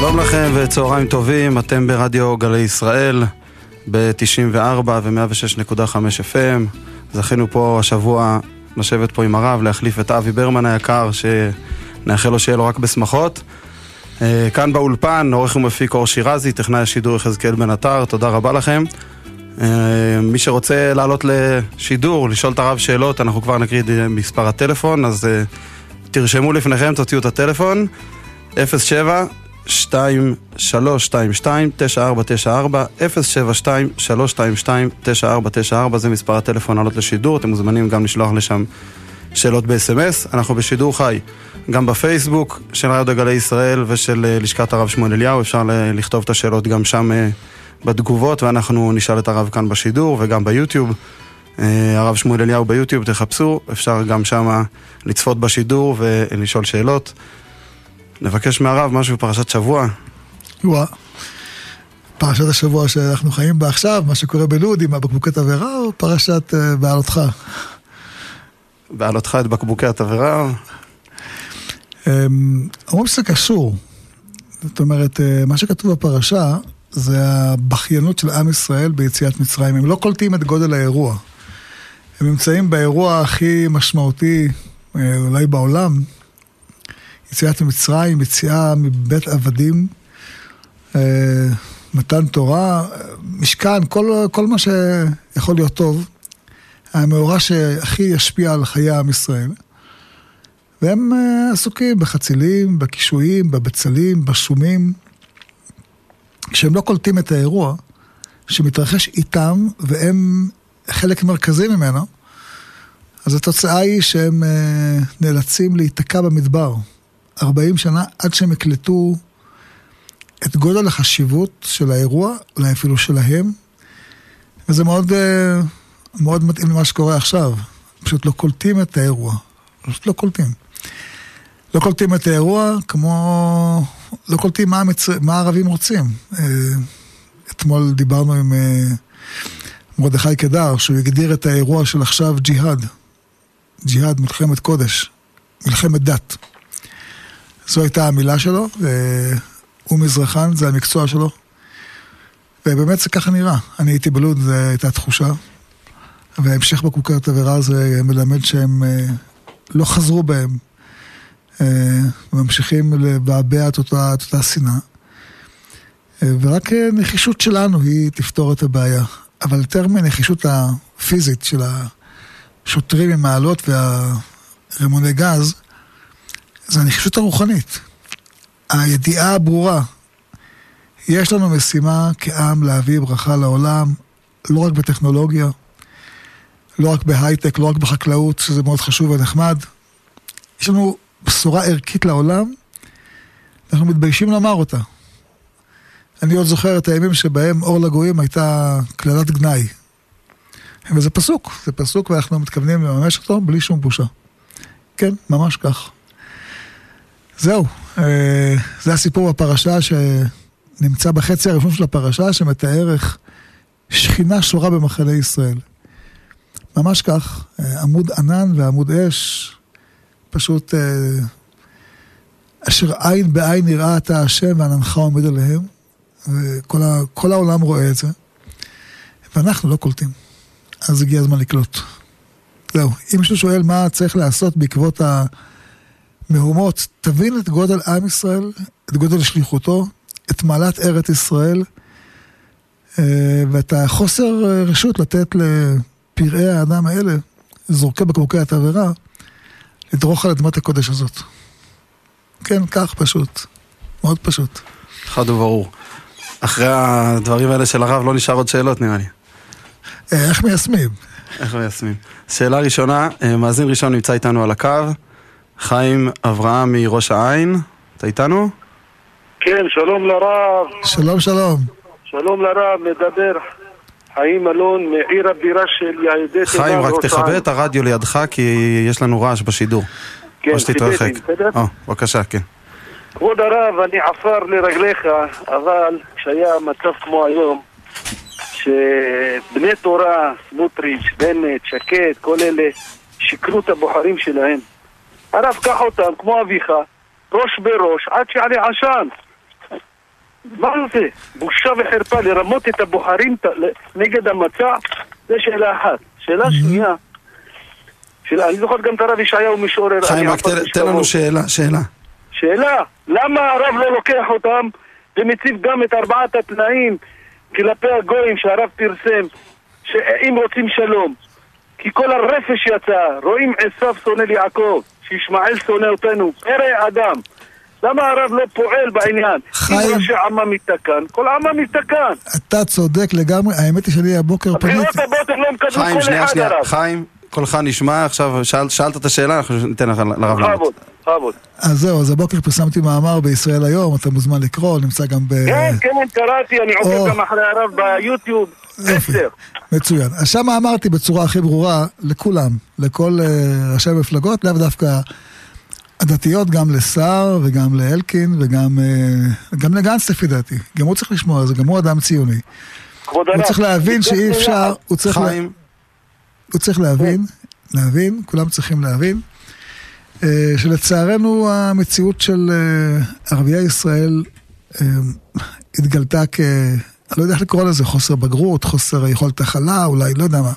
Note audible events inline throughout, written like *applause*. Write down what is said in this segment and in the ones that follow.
שלום לכם וצהריים טובים, אתם ברדיו גלי ישראל ב-94 ו-106.5 FM. זכינו פה השבוע לשבת פה עם הרב, להחליף את אבי ברמן היקר, שנאחל לו שיהיה לו רק בשמחות. אה, כאן באולפן, עורך ומפיק אור שירזי, טכנאי השידור יחזקאל בן עטר, תודה רבה לכם. אה, מי שרוצה לעלות לשידור, לשאול את הרב שאלות, אנחנו כבר נקריא את מספר הטלפון, אז אה, תרשמו לפניכם, תוציאו את הטלפון, 07 2322 9494 072 322 9494 זה מספר הטלפון לעלות לשידור, אתם מוזמנים גם לשלוח לשם שאלות ב-SMS. אנחנו בשידור חי, גם בפייסבוק של רדיו גלי ישראל ושל אה, לשכת הרב שמואל אליהו, אפשר לכתוב את השאלות גם שם אה, בתגובות, ואנחנו נשאל את הרב כאן בשידור וגם ביוטיוב. אה, הרב שמואל אליהו ביוטיוב, תחפשו, אפשר גם שם לצפות בשידור ולשאול שאלות. נבקש מהרב משהו בפרשת שבוע. וואה. פרשת השבוע שאנחנו חיים בה עכשיו, מה שקורה בלוד עם הבקבוקי תבערה, או פרשת uh, בעלותך? בעלותך את בקבוקי התבערה? אמ, אומרים שזה קשור. זאת אומרת, אה, מה שכתוב בפרשה זה הבכיינות של עם ישראל ביציאת מצרים. הם לא קולטים את גודל האירוע. הם נמצאים באירוע הכי משמעותי אה, אולי בעולם, יציאת ממצרים, יציאה מבית עבדים, אה, מתן תורה, משכן, כל, כל מה שיכול להיות טוב. המאורע שהכי ישפיע על חיי עם ישראל. והם אה, עסוקים בחצילים, בקישואים, בבצלים, בשומים. כשהם לא קולטים את האירוע שמתרחש איתם והם חלק מרכזי ממנו, אז התוצאה היא שהם אה, נאלצים להיתקע במדבר 40 שנה עד שהם יקלטו את גודל החשיבות של האירוע, אולי אפילו שלהם, וזה מאוד, אה, מאוד מתאים למה שקורה עכשיו. פשוט לא קולטים את האירוע, פשוט לא קולטים. לא קולטים את האירוע כמו... לא קולטים מה, המצר... מה הערבים רוצים. אה, אתמול דיברנו עם אה, מרדכי קדר, שהוא הגדיר את האירוע של עכשיו ג'יהאד. ג'יהאד, מלחמת קודש, מלחמת דת. זו הייתה המילה שלו, והוא מזרחן, זה המקצוע שלו. ובאמת זה ככה נראה. אני הייתי בלוד, זו הייתה תחושה. והמשך בקוקר התבערה זה מלמד שהם אה, לא חזרו בהם. אה, ממשיכים לבעבע את אותה, את אותה שנאה. אה, ורק נחישות שלנו היא תפתור את הבעיה. אבל יותר מנחישות הפיזית של השוטרים עם מעלות והרימוני גז, זה הנחישות הרוחנית. הידיעה הברורה, יש לנו משימה כעם להביא ברכה לעולם, לא רק בטכנולוגיה, לא רק בהייטק, לא רק בחקלאות, שזה מאוד חשוב ונחמד. יש לנו בשורה ערכית לעולם, אנחנו מתביישים לומר אותה. אני עוד זוכר את הימים שבהם אור לגויים הייתה קללת גנאי. וזה פסוק, זה פסוק ואנחנו מתכוונים לממש אותו בלי שום בושה. כן, ממש כך. זהו, אה, זה הסיפור בפרשה שנמצא בחצי הראשון של הפרשה, שמתאר איך שכינה שורה במחנה ישראל. ממש כך, אה, עמוד ענן ועמוד אש, פשוט אה, אשר עין בעין נראה אתה השם ועננך עומד עליהם, וכל העולם רואה את זה, ואנחנו לא קולטים. אז הגיע הזמן לקלוט. זהו, אם מישהו שואל מה צריך לעשות בעקבות ה... מהומות, תבין את גודל עם ישראל, את גודל שליחותו, את מעלת ארץ ישראל, אה, ואת החוסר אה, רשות לתת לפראי האדם האלה, זורקי בקבוקי התבערה, לדרוך על אדמת הקודש הזאת. כן, כך פשוט. מאוד פשוט. חד וברור. אחרי הדברים האלה של הרב לא נשאר עוד שאלות נראה לי. אה, איך מיישמים? איך מיישמים. שאלה ראשונה, מאזין ראשון נמצא איתנו על הקו. חיים אברהם מראש העין, אתה איתנו? כן, שלום לרב. שלום, שלום. שלום לרב, מדבר חיים אלון מעיר הבירה של יהודי תימן. חיים, רק תכבה את הרדיו לידך כי יש לנו רעש בשידור. כן, או שתתרחק. בסדר? או, בבקשה, כן. כבוד הרב, אני עפר לרגליך, אבל כשהיה מצב כמו היום, שבני תורה, סמוטריץ', בנט, שקד, כל אלה, שיקרו את הבוחרים שלהם. הרב, קח אותם, כמו אביך, ראש בראש, עד שיעלה עשן. מה זה? בושה וחרפה לרמות את הבוחרים נגד המצע? זה שאלה אחת. שאלה שנייה, של- אני זוכר גם את הרב ישעיהו משורר. חיים, רק תן- לנו. שאלה, שאלה. שאלה, למה הרב לא לוקח אותם ומציב גם את ארבעת התנאים כלפי הגויים שהרב פרסם, שאם רוצים שלום? כי כל הרפש יצא, רואים עשיו שונא ליעקב, שישמעאל שונא אותנו, פרא אדם. למה הרב לא פועל בעניין? חיים. אם ראשי עמם מתקן, כל עמם מתקן. אתה צודק לגמרי, האמת היא שאני הבוקר פניתי, הבחירות הם לא חיים, כל שנייה, אחד שנייה. הרב. חיים, קולך נשמע, עכשיו שאל- שאלת את השאלה, אנחנו ניתן לך לרב לענות. בכבוד. אז זהו, אז הבוקר פרסמתי מאמר בישראל היום, אתה מוזמן לקרוא, נמצא גם ב... כן, כן, קראתי, אני. עוקב גם אחרי הרב ביוטיוב. יופי. מצוין. אז שם אמרתי בצורה הכי ברורה לכולם, לכל אה, ראשי המפלגות, לאו דווקא הדתיות, גם לסער וגם לאלקין וגם אה, גם לגנץ לפי דעתי. גם הוא צריך לשמוע על זה, גם הוא אדם ציוני. כבוד הוא. צריך להבין שאי אפשר, הוא צריך, לה, הוא צריך להבין, להבין, כולם צריכים להבין, אה, שלצערנו המציאות של ערביי ישראל התגלתה כ... אני לא יודע איך לקרוא לזה, חוסר בגרות, חוסר יכולת הכלה, אולי, לא יודע מה.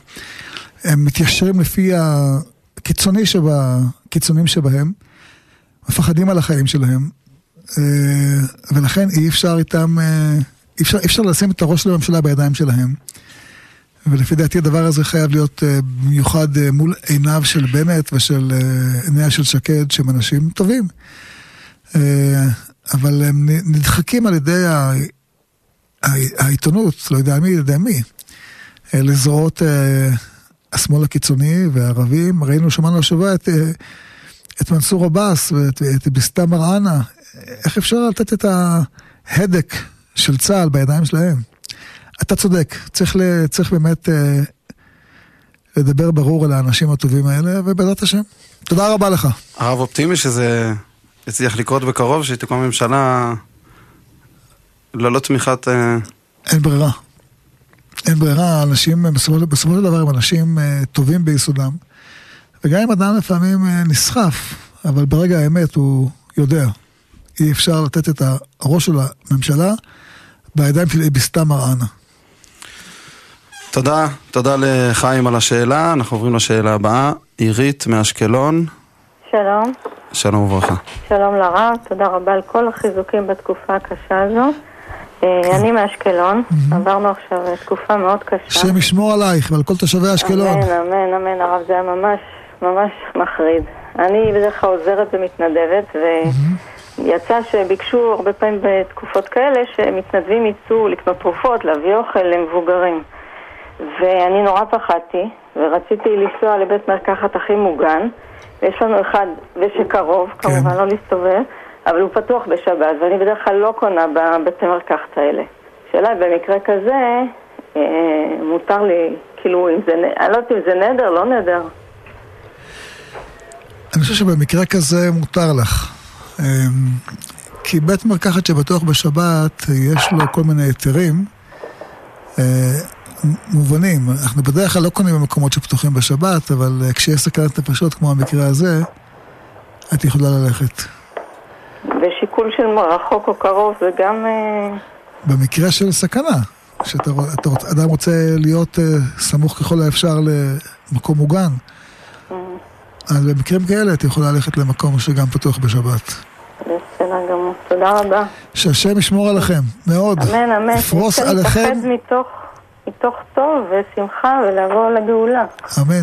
הם מתיישרים לפי הקיצוני שבה, קיצונים שבהם, מפחדים על החיים שלהם, אה, ולכן אי אפשר איתם, אה, אי אפשר, אי אפשר לשים את הראש של הממשלה בידיים שלהם. ולפי דעתי הדבר הזה חייב להיות אה, במיוחד מול עיניו של בנט ושל עיניה של שקד, שהם אנשים טובים. אבל הם נדחקים על ידי העיתונות, לא יודע מי, לא יודע מי, אה, לזרועות אה, השמאל הקיצוני והערבים. ראינו, שמענו השבוע את, אה, את מנסור עבאס ואת את ביסטה מראענה. איך אפשר לתת את ההדק של צה"ל בידיים שלהם? אתה צודק, צריך, ל, צריך באמת אה, לדבר ברור על האנשים הטובים האלה, ובעזרת השם. תודה רבה לך. הרב אופטימי שזה יצליח לקרות בקרוב, שתקום ממשלה ללא תמיכת... אה, אין ברירה. אין ברירה, אנשים, בסופו, בסופו של דבר הם אנשים אה, טובים ביסודם, וגם אם אדם לפעמים אה, נסחף, אבל ברגע האמת הוא יודע. אי אפשר לתת את הראש של הממשלה בידיים של ביסטה מראענה. תודה, תודה לחיים על השאלה. אנחנו עוברים לשאלה הבאה. עירית מאשקלון, שלום, שלום וברכה. שלום לרב, תודה רבה על כל החיזוקים בתקופה הקשה הזו. אה, אני מאשקלון, עברנו עכשיו אה, תקופה מאוד קשה. השם ישמור עלייך ועל כל תושבי אשקלון. אמן, אמן, אמן, הרב, זה היה ממש, ממש מחריד. אני בדרך כלל עוזרת ומתנדבת, ויצא שביקשו הרבה פעמים בתקופות כאלה שמתנדבים יצאו לקנות תרופות, להביא אוכל למבוגרים. ואני נורא פחדתי, ורציתי לנסוע לבית מרקחת הכי מוגן, ויש לנו אחד ושקרוב, כן. כמובן לא להסתובב, אבל הוא פתוח בשבת, ואני בדרך כלל לא קונה בבתי מרקחת האלה. השאלה היא, במקרה כזה, אה, מותר לי, כאילו, אם זה, אני לא יודעת אם זה נדר, לא נדר. אני חושב שבמקרה כזה מותר לך. אמ, כי בית מרקחת שבטוח בשבת, יש לו כל מיני היתרים אה, מובנים. אנחנו בדרך כלל לא קונים במקומות שפתוחים בשבת, אבל אה, כשיש סכנת נפשות כמו המקרה הזה, את יכולה ללכת. ושיקול של רחוק או קרוב זה גם... אה, במקרה של סכנה, שאתה רוצ- אתה רוצ- אדם רוצה להיות אה, סמוך ככל האפשר למקום מוגן, אז במקרים כאלה את יכולה ללכת למקום שגם פתוח בשבת. בסדר גמור. תודה רבה. שהשם ישמור עליכם, מאוד. אמן, אמן. יפרוס עליכם, להתאחד מתוך, מתוך טוב ושמחה ולבוא לגאולה. אמן.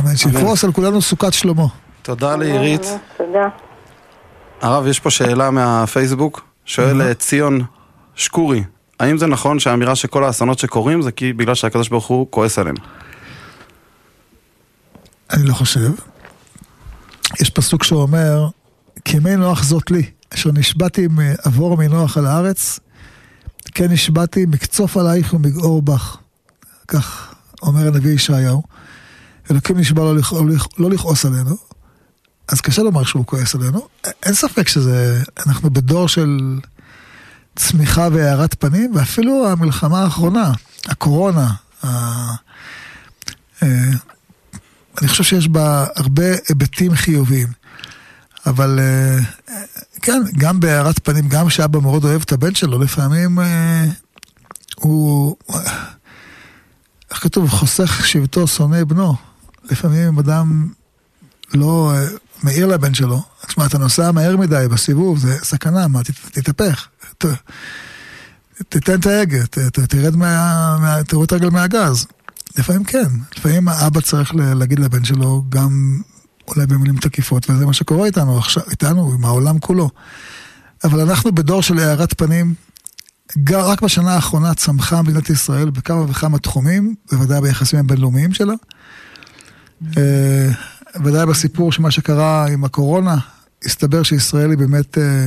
אמן. שיפרוס על כולנו סוכת שלמה. תודה לעירית. תודה. הרב, יש פה שאלה מהפייסבוק. שואל אה, ציון שקורי, האם זה נכון שהאמירה שכל האסונות שקורים זה כי בגלל שהקדוש ברוך הוא כועס עליהם? אני לא חושב. יש פסוק שאומר, כי מי נוח זאת לי, אשר נשבעתי מעבור מנוח על הארץ, כן נשבעתי מקצוף עלייך ומגעור בך. כך אומר הנביא ישעיהו. אלוקים נשבע לא. לא, לכ... לא לכעוס עלינו, אז קשה לומר שהוא כועס עלינו. אין ספק שזה, אנחנו בדור של צמיחה והארת פנים, ואפילו המלחמה האחרונה, הקורונה, ה... אה, אני חושב שיש בה הרבה היבטים חיוביים. אבל אה, כן, גם בהארת פנים, גם כשאבא מאוד אוהב את הבן שלו, לפעמים אה, הוא, איך כתוב, חוסך שבטו, שונא בנו. לפעמים אם אדם לא מעיר לבן שלו, תשמע, אתה נוסע מהר מדי בסיבוב, זה סכנה, מה, תת, תתהפך. ת, תתן את ההגה, תרד מה... מה תראו את הרגל מהגז. לפעמים כן, לפעמים האבא צריך להגיד לבן שלו גם אולי במילים תקיפות, וזה מה שקורה איתנו עכשיו, איתנו, עם העולם כולו. אבל אנחנו בדור של הארת פנים, רק בשנה האחרונה צמחה מדינת ישראל בכמה וכמה תחומים, בוודאי ביחסים הבינלאומיים שלה. ודאי בסיפור של מה שקרה עם הקורונה, הסתבר שישראל היא באמת אה,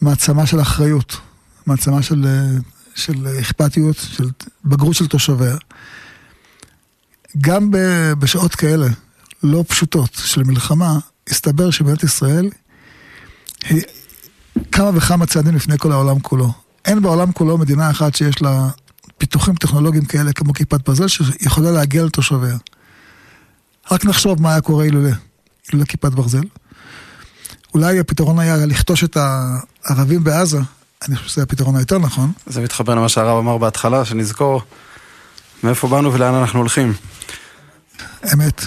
מעצמה של אחריות, מעצמה של, אה, של אכפתיות, של בגרות של תושביה. גם ב- בשעות כאלה לא פשוטות של מלחמה, הסתבר שמדינת ישראל היא כמה וכמה צעדים לפני כל העולם כולו. אין בעולם כולו מדינה אחת שיש לה פיתוחים טכנולוגיים כאלה כמו כיפת ברזל שיכולה להגיע לתושביה. רק נחשוב מה היה קורה אילולא, אילולא כיפת ברזל. אולי הפתרון היה לכתוש את הערבים בעזה, אני חושב שזה הפתרון היותר נכון. זה מתחבר למה שהרב אמר בהתחלה, שנזכור מאיפה באנו ולאן אנחנו הולכים. אמת.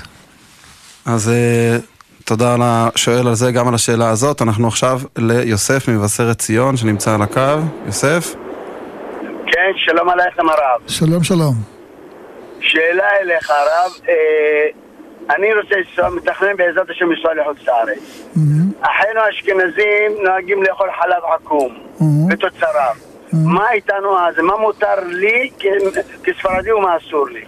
אז אה, תודה לשואל על זה, גם על השאלה הזאת. אנחנו עכשיו ליוסף ממבשרת ציון, שנמצא על הקו. יוסף? כן, שלום עליכם הרב. שלום שלום. שאלה אליך הרב, אה, אני רוצה לנסוע, מתכנן בעזרת השם לנסוע לחוץ לארץ. אחינו האשכנזים נוהגים לאכול חלב עקום. ותוצריו. מה איתנו אז? מה מותר לי כספרדי ומה אסור לי?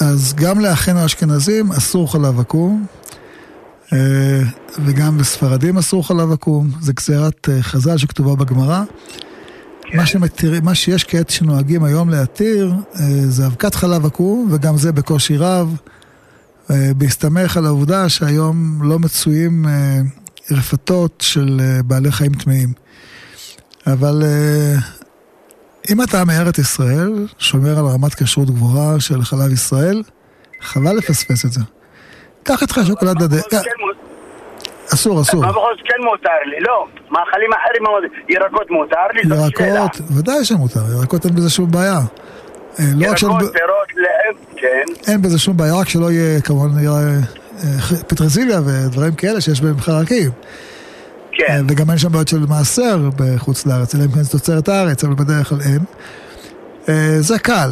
אז גם לאחינו האשכנזים אסור חלב עקום, אה, וגם בספרדים אסור חלב עקום, זה גזירת אה, חז"ל שכתובה בגמרא. מה, שמתיר, מה שיש כעת שנוהגים היום להתיר אה, זה אבקת חלב עקום, וגם זה בקושי רב, בהסתמך על העובדה שהיום לא מצויים אה, רפתות של אה, בעלי חיים טמאים. אבל אה, אם אתה מארץ ישראל, שומר על רמת כשרות גבוהה של חלב ישראל, חבל לפספס את זה. קח איתך שוקולד דדה, כן אסור, אסור. מה בכל זאת כן מותר לי? לא. מאכלים אחרים מאוד. ירקות מותר לי? זאת שאלה. ירקות, ודאי שמותר, ירקות אין בזה שום בעיה. אה, לא רק ירקות, שאין פירות, לחם, כן. אין בזה שום בעיה, רק שלא יהיה כמובן נראה אה, פטרזיליה ודברים כאלה שיש בהם חרקים. כן. אה, וגם אין שם בעיות של מעשר בחוץ לארץ, אלא אם כן זה תוצרת הארץ, אבל בדרך כלל אין. אה, זה קל,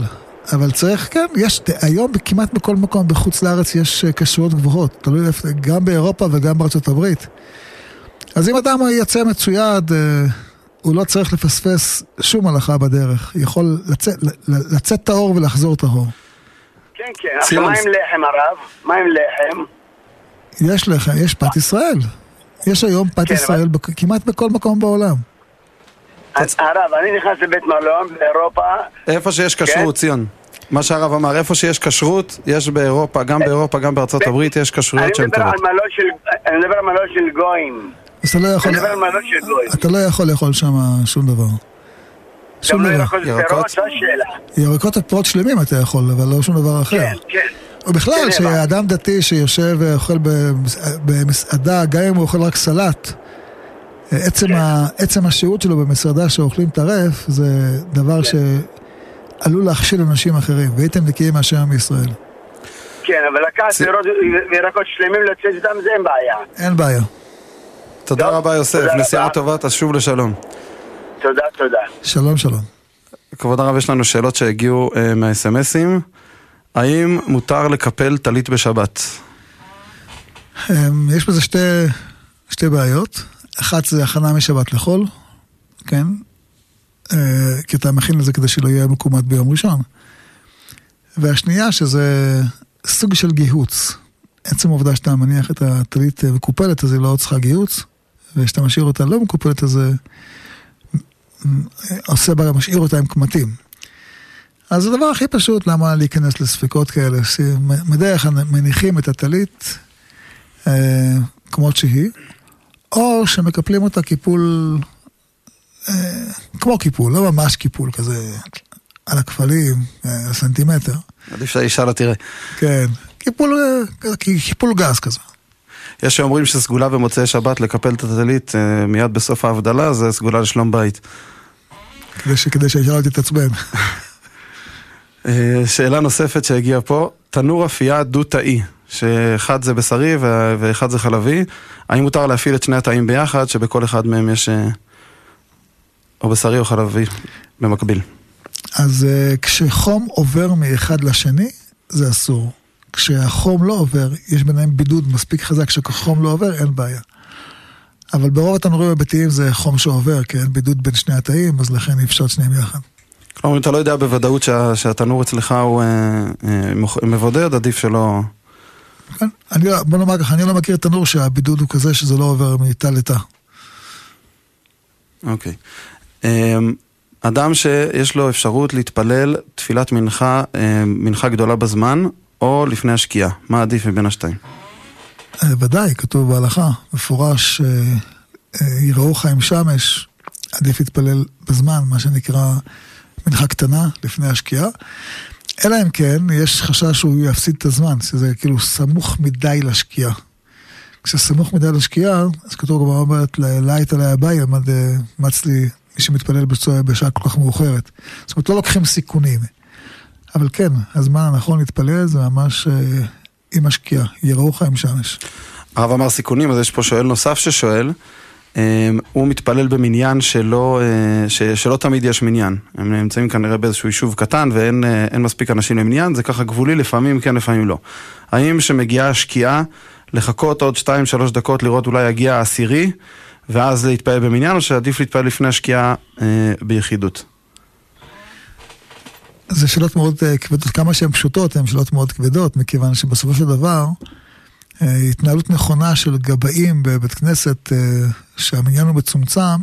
אבל צריך, כן, יש, היום כמעט בכל מקום בחוץ לארץ יש אה, כשרויות גבוהות, תלוי איפה, גם באירופה וגם בארצות הברית. אז אם אדם יצא מצויד, אה, הוא לא צריך לפספס שום הלכה בדרך, יכול לצאת, טהור ולחזור טהור. כן, כן. עכשיו. מה עם לחם הרב? מה עם לחם? יש לך, יש פת ישראל. יש היום פת כן, ישראל אבל- כמעט בכל מקום בעולם. הרב, אני נכנס לבית מלון באירופה, איפה שיש כשרות, כן. ציון. מה שהרב אמר, איפה שיש כשרות, יש באירופה, גם באירופה, גם בארצות הברית, יש כשרויות שהן טובות. אני מדבר על מלון של גויים. אז אתה לא יכול, אני על מלון של גויים. אתה לא יכול לאכול שם שום דבר. שום לא דבר. ירקות ירקות? ופירות, ופרות שלמים אתה יכול, אבל לא שום דבר אחר. כן, כן. ובכלל, כן, שאדם דתי שיושב ואוכל במס- במסעדה, גם אם הוא אוכל רק סלט, עצם, כן. ה, עצם השהות שלו במסעדה שאוכלים טרף, זה דבר שעלול להכשיל אנשים אחרים, והייתם נקיים מהשם מישראל. כן, אבל לקחת פירות וירקות שלמים לצאת איתם זה אין בעיה. אין בעיה. תודה טוב, רבה יוסף, תודה נסיעה רבה. טובה, תשוב לשלום. תודה, תודה. שלום שלום. כבוד הרב, יש לנו שאלות שהגיעו אה, מהאס.אם.אסים. האם מותר לקפל טלית בשבת? אמ, יש בזה שתי, שתי בעיות. אחת זה הכנה משבת לחול, כן? אה, כי אתה מכין לזה כדי שלא יהיה מקומט ביום ראשון. והשנייה שזה סוג של גיהוץ. עצם העובדה שאתה מניח את הטלית אה, מקופלת, אז היא לא צריכה גיהוץ, וכשאתה משאיר אותה לא מקופלת, אז אה, עושה בה, משאיר אותה עם קמטים. אז הדבר הכי פשוט, למה להיכנס לספקות כאלה? בדרך כלל מניחים את הטלית אה, כמות שהיא, או שמקפלים אותה קיפול, אה, כמו קיפול, לא ממש קיפול כזה על הכפלים, אה, סנטימטר, עדיף שהאישה לא תראה. כן, קיפול, אה, קיפול גז כזה. יש שאומרים שסגולה במוצאי שבת לקפל את הטלית אה, מיד בסוף ההבדלה, זה סגולה לשלום בית. כדי, ש, כדי שהאישה לא תתעצבן. *laughs* אה, שאלה נוספת שהגיעה פה, תנור אפייה דו-תאי, שאחד זה בשרי ואחד זה חלבי, האם מותר להפעיל את שני התאים ביחד, שבכל אחד מהם יש אה, או בשרי או חלבי במקביל? אז כשחום עובר מאחד לשני, זה אסור. כשהחום לא עובר, יש ביניהם בידוד מספיק חזק, כשחום לא עובר, אין בעיה. אבל ברוב התנורים הביתיים זה חום שעובר, כי אין בידוד בין שני התאים, אז לכן אי אפשר את שניהם יחד. כלומר, אם אתה לא יודע בוודאות שה, שהתנור אצלך הוא אה, אה, מבודד, עדיף שלא... כן, אני, לא- בוא נאמר ככה, אני לא מכיר תנור שהבידוד הוא כזה שזה לא עובר מתא לתא. אוקיי. אמ, אדם שיש לו אפשרות להתפלל תפילת מנחה, אה, מנחה גדולה בזמן, או לפני השקיעה, מה עדיף מבין השתיים? אה, ודאי, כתוב בהלכה, מפורש, אה, אה, יראוך עם שמש, עדיף להתפלל בזמן, מה שנקרא מנחה קטנה לפני השקיעה. אלא אם כן, יש חשש שהוא יפסיד את הזמן, שזה כאילו סמוך מדי לשקיעה. כשסמוך מדי לשקיעה, אז כתוב גם אומרת, לית עלי הבאי, עמד מץ לי מי שמתפלל בשעה כל כך מאוחרת. זאת אומרת, לא לוקחים סיכונים. אבל כן, הזמן הנכון להתפלל זה ממש אה, עם השקיעה, יראוך עם שמש. הרב אמר סיכונים, אז יש פה שואל נוסף ששואל, אה, הוא מתפלל במניין שלא, אה, ש, שלא תמיד יש מניין. הם נמצאים כנראה באיזשהו יישוב קטן ואין מספיק אנשים למניין, זה ככה גבולי, לפעמים כן, לפעמים לא. האם כשמגיעה השקיעה, לחכות עוד 2-3 דקות לראות אולי יגיע העשירי, ואז להתפלל במניין, או שעדיף להתפלל לפני השקיעה אה, ביחידות? זה שאלות מאוד uh, כבדות, כמה שהן פשוטות, הן שאלות מאוד כבדות, מכיוון שבסופו של דבר, uh, התנהלות נכונה של גבאים בבית כנסת, uh, שהמניין הוא מצומצם,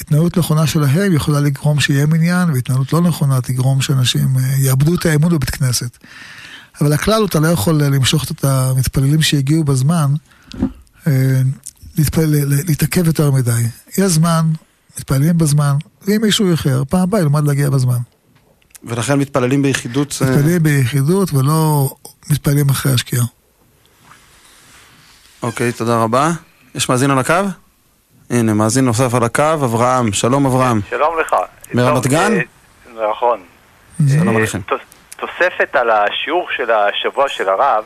התנהלות נכונה שלהם יכולה לגרום שיהיה מניין, והתנהלות לא נכונה תגרום שאנשים יאבדו את האמון בבית כנסת. אבל הכלל הוא, אתה לא יכול למשוך את המתפללים שהגיעו בזמן, להתעכב יותר מדי. יש זמן, מתפללים בזמן, ואם מישהו איחר, פעם הבאה ילמד להגיע בזמן. ולכן מתפללים ביחידות? אה, מתפללים ביחידות ולא מתפללים אחרי השקיעה. אוקיי, תודה רבה. יש מאזין על הקו? הנה, מאזין נוסף על הקו, אברהם. שלום אברהם. שלום לך. מרמת גן? אה, נכון. שלום אה, עליכם. תוספת על השיעור של השבוע של הרב,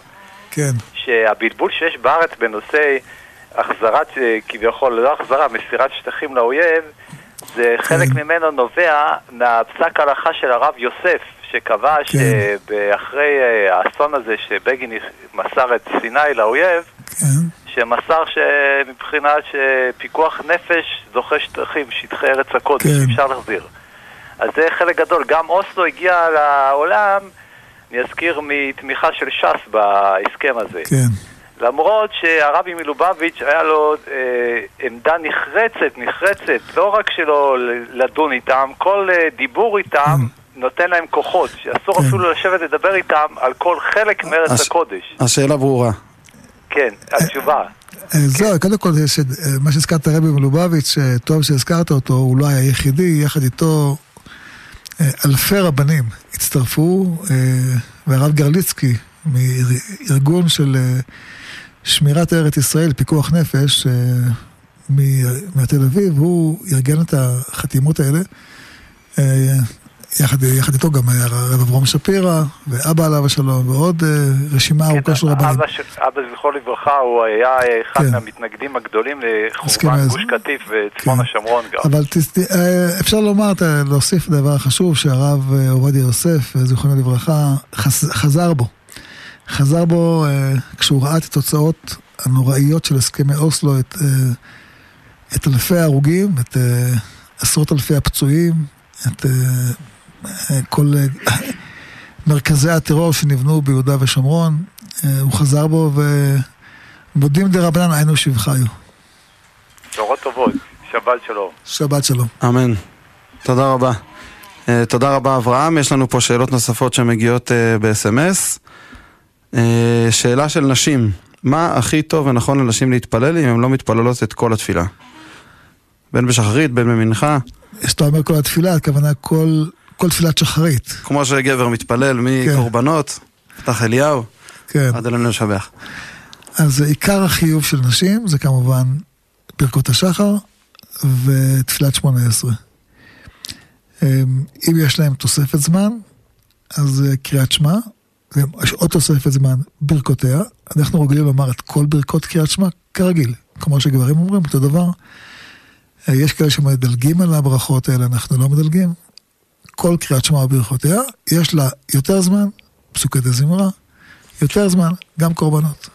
כן. שהבלבול שיש בארץ בנושא החזרת, כביכול, לא החזרה, מסירת שטחים לאויב, זה חלק כן. ממנו נובע מהפסק הלכה של הרב יוסף, שקבע כן. שאחרי אה, האסון הזה שבגין מסר את סיני לאויב, כן. שמסר שמבחינת שפיקוח נפש זוכה שטחים, שטחי ארץ הקודש, כן. אפשר להחזיר. אז זה חלק גדול. גם אוסלו הגיע לעולם, אני אזכיר, מתמיכה של ש"ס בהסכם הזה. כן. למרות שהרבי מלובביץ' היה לו אה, עמדה נחרצת, נחרצת, לא רק שלא לדון איתם, כל אה, דיבור איתם mm. נותן להם כוחות, שאסור כן. אפילו לשבת לדבר איתם על כל חלק מארץ הש... הקודש. השאלה ברורה. כן, התשובה. אה, אה, זהו, קודם כל, מה שהזכרת רבי מלובביץ', טוב שהזכרת אותו, הוא לא היה יחידי, יחד איתו אלפי רבנים הצטרפו, והרב גרליצקי, מארגון של שמירת ארץ ישראל, פיקוח נפש, אה, מתל אביב, הוא ארגן את החתימות האלה. אה, יחד, יחד איתו גם היה הרב אברום שפירא, ואבא עליו השלום, ועוד אה, רשימה כן, ארוכה של רבנים. אבא, אבא זכרו לברכה, הוא היה אחד כן. מהמתנגדים הגדולים לחורבן גוש קטיף וצפון כן. השומרון גם. אבל תס, אפשר לומר, להוסיף דבר חשוב, שהרב עובדיה יוסף, זיכרונו לברכה, חז, חזר בו. חזר בו אה, כשהוא ראה את התוצאות הנוראיות של הסכמי אוסלו, את, אה, את אלפי ההרוגים, את אה, עשרות אלפי הפצועים, את כל מרכזי הטרור שנבנו ביהודה ושומרון. הוא חזר בו ומודים דרבנן היינו שבחיו. בשורות טובות, שבת שלום. שבת שלום. אמן. תודה רבה. תודה רבה אברהם, יש לנו פה שאלות נוספות שמגיעות ב-SMS. אה, שאלה של נשים, מה הכי טוב ונכון לנשים להתפלל אם הן לא מתפללות את כל התפילה? בין בשחרית, בין במנחה. כשאתה אומר כל התפילה, הכוונה כל, כל תפילת שחרית. כמו שגבר מתפלל מקורבנות, כן. פתח אליהו, כן. עד אלינו לשבח. אז עיקר החיוב של נשים זה כמובן ברכות השחר ותפילת שמונה עשרה. אמ, אם יש להם תוספת זמן, אז קריאת שמע, עוד תוספת זמן, ברכותיה. אנחנו רגילים לומר את כל ברכות קריאת שמע כרגיל, כמו שגברים אומרים, אותו דבר. אה, יש כאלה שמדלגים על הברכות האלה, אנחנו לא מדלגים. כל קריאת שמע וברכותיה, יש לה יותר זמן, פסוקי דזמרה, יותר זמן, גם קורבנות.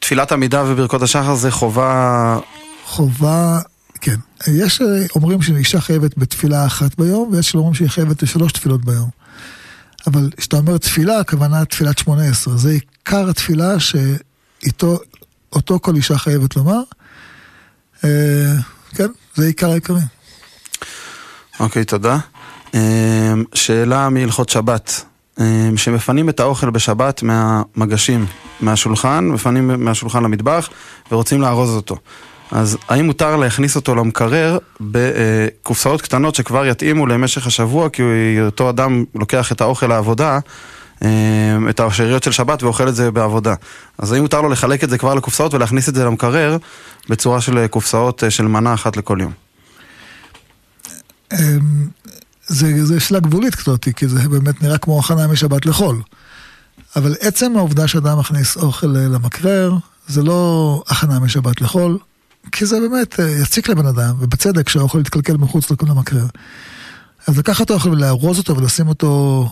תפילת עמידה וברכות השחר זה חובה... חובה, כן. יש אה, אומרים שאישה חייבת בתפילה אחת ביום, ויש שאומרים שהיא חייבת בשלוש תפילות ביום. אבל כשאתה אומר תפילה, הכוונה תפילת שמונה עשרה. זה עיקר התפילה שאיתו, אותו כל אישה חייבת לומר. אה, כן, זה עיקר העיקרי. אוקיי, תודה. אה, שאלה מהלכות שבת. אה, שמפנים את האוכל בשבת מהמגשים, מהשולחן, מפנים מהשולחן למטבח ורוצים לארוז אותו. אז האם מותר להכניס אותו למקרר בקופסאות קטנות שכבר יתאימו למשך השבוע, כי אותו אדם לוקח את האוכל לעבודה, אה, את השאריות של שבת ואוכל את זה בעבודה. אז האם מותר לו לחלק את זה כבר לקופסאות ולהכניס את זה למקרר בצורה של קופסאות של מנה אחת לכל יום? אמ, זה, זה שאלה גבולית כזאת, כי זה באמת נראה כמו הכנה משבת לחול. אבל עצם העובדה שאדם מכניס אוכל אה, למקרר, זה לא הכנה משבת לחול, כי זה באמת אה, יציק לבן אדם, ובצדק שהאוכל יתקלקל מחוץ למקרר. אז לקחת את האוכל ולארוז אותו ולשים אותו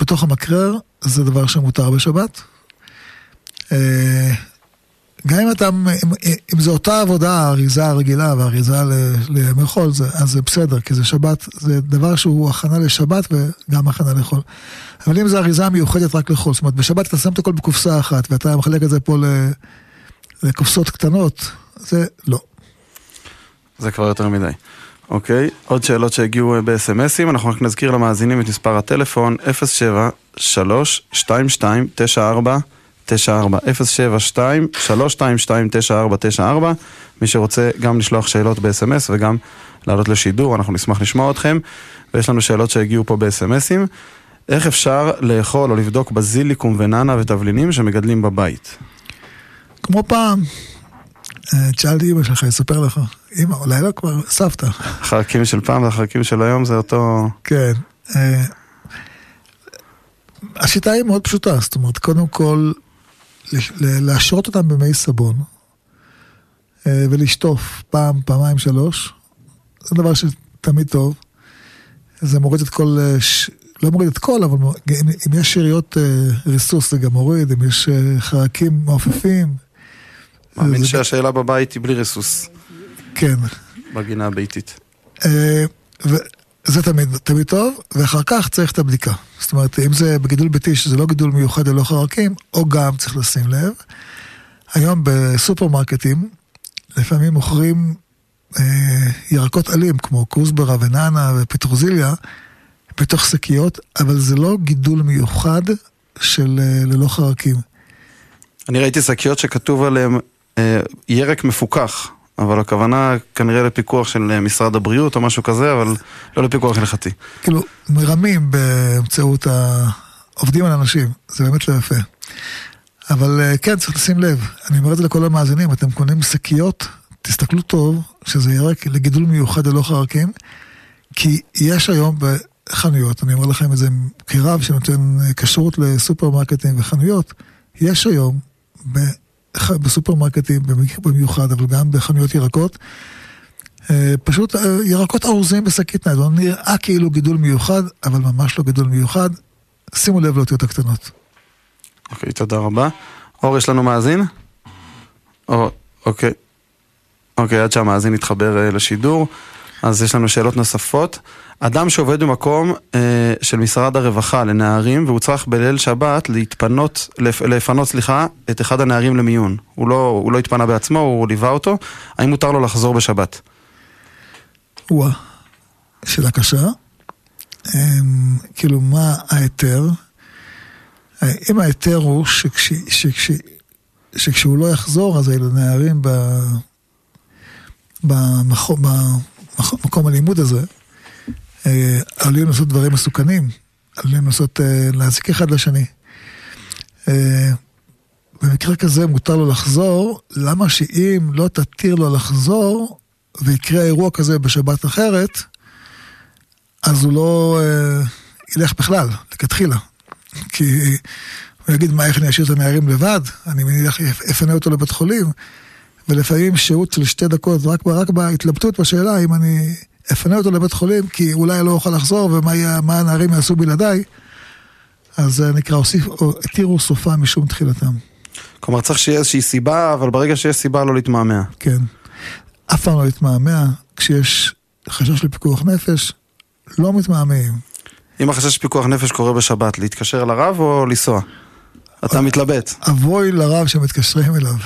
בתוך המקרר, זה דבר שמותר בשבת. אה, גם אם אתה, אם, אם זו אותה עבודה, אריזה רגילה ואריזה לימי חול, זה, אז זה בסדר, כי זה שבת, זה דבר שהוא הכנה לשבת וגם הכנה לחול. אבל אם זו אריזה מיוחדת רק לחול, זאת אומרת, בשבת אתה שם את הכל בקופסה אחת, ואתה מחלק את זה פה לקופסות קטנות, זה לא. זה כבר יותר מדי. אוקיי, עוד שאלות שהגיעו ב-SMSים, אנחנו רק נזכיר למאזינים את מספר הטלפון 07 3 22 94 94 072 322 9494 מי שרוצה גם לשלוח שאלות ב-SMS וגם לעלות לשידור, אנחנו נשמח לשמוע אתכם ויש לנו שאלות שהגיעו פה ב-SMSים איך אפשר לאכול או לבדוק בזיליקום וננה ותבלינים שמגדלים בבית? כמו פעם, אה, תשאלתי אמא שלך, אספר לך. אמא, אולי לא כבר, סבתא. החרקים של פעם והחרקים של היום זה אותו... כן. אה, השיטה היא מאוד פשוטה, זאת אומרת, קודם כל, להשרות אותם במי סבון אה, ולשטוף פעם, פעמיים, שלוש. זה דבר שתמיד טוב. זה מוריד את כל, אה, לא מוריד את כל, אבל אם, יש שאריות ריסוס זה גם מוריד, אם יש חרקים מעופפים. מאמין שהשאלה בבית היא בלי ריסוס. כן. בגינה הביתית. זה תמיד, תמיד טוב, ואחר כך צריך את הבדיקה. זאת אומרת, אם זה בגידול ביתי, שזה לא גידול מיוחד ללא חרקים, או גם צריך לשים לב. היום בסופרמרקטים, לפעמים מוכרים אה, ירקות עלים, כמו כוסברה וננה ופטרוזיליה, בתוך שקיות, אבל זה לא גידול מיוחד של אה, ללא חרקים. אני ראיתי שקיות שכתוב עליהן אה, ירק מפוקח. אבל הכוונה כנראה לפיקוח של אה, משרד הבריאות או משהו כזה, אבל לא לפיקוח הלכתי. כאילו, מרמים באמצעות ה... עובדים על אנשים, זה באמת לא יפה. אבל אה, כן, צריך לשים לב, אני אומר את זה לכל המאזינים, אתם קונים שקיות, תסתכלו טוב, שזה יהיה רק לגידול מיוחד ללא חרקים, כי יש היום בחנויות, אני אומר לכם את זה כרב שנותן אה, כשרות לסופרמרקטים וחנויות, יש היום בסופרמרקטים במיוחד, אבל גם בחנויות ירקות. אה, פשוט אה, ירקות ארוזים בשקית ניילון, נראה כאילו גידול מיוחד, אבל ממש לא גידול מיוחד. שימו לב לאותיות הקטנות. אוקיי, תודה רבה. אור, יש לנו מאזין? או, אוקיי. אוקיי, עד שהמאזין יתחבר אה, לשידור, אז יש לנו שאלות נוספות. אדם שעובד במקום אה, של משרד הרווחה לנערים והוא צריך בליל שבת להתפנות, לפ, לפנות, סליחה, את אחד הנערים למיון. הוא לא, הוא לא התפנה בעצמו, הוא ליווה אותו. האם מותר לו לחזור בשבת? וואה, שאלה קשה. אה, כאילו, מה ההיתר? אה, אם ההיתר הוא שכש, שכש, שכשהוא לא יחזור, אז אלה נערים במקום הלימוד הזה, עלולים לעשות דברים מסוכנים, עלולים לעשות, אה, להזיק אחד לשני. אה, במקרה כזה מותר לו לחזור, למה שאם לא תתיר לו לחזור, ויקרה אירוע כזה בשבת אחרת, אז הוא לא אה, ילך בכלל, לכתחילה. כי הוא יגיד, מה, איך אני אשאיר את הנערים לבד? אני מניח, אפנה אותו לבית חולים. ולפעמים שהות של שתי דקות, רק, רק בהתלבטות בשאלה אם אני אפנה אותו לבית חולים, כי אולי לא אוכל לחזור, ומה הנערים יעשו בלעדיי, אז נקרא, התירו סופה משום תחילתם. כלומר, צריך שיהיה איזושהי סיבה, אבל ברגע שיש סיבה לא להתמהמה. כן. אף פעם לא להתמהמה, כשיש חשש לפיקוח נפש, לא מתמהמהים. אם החשש לפיקוח נפש קורה בשבת, להתקשר לרב או לנסוע? אתה מתלבט. אבוי לרב שמתקשרים אליו.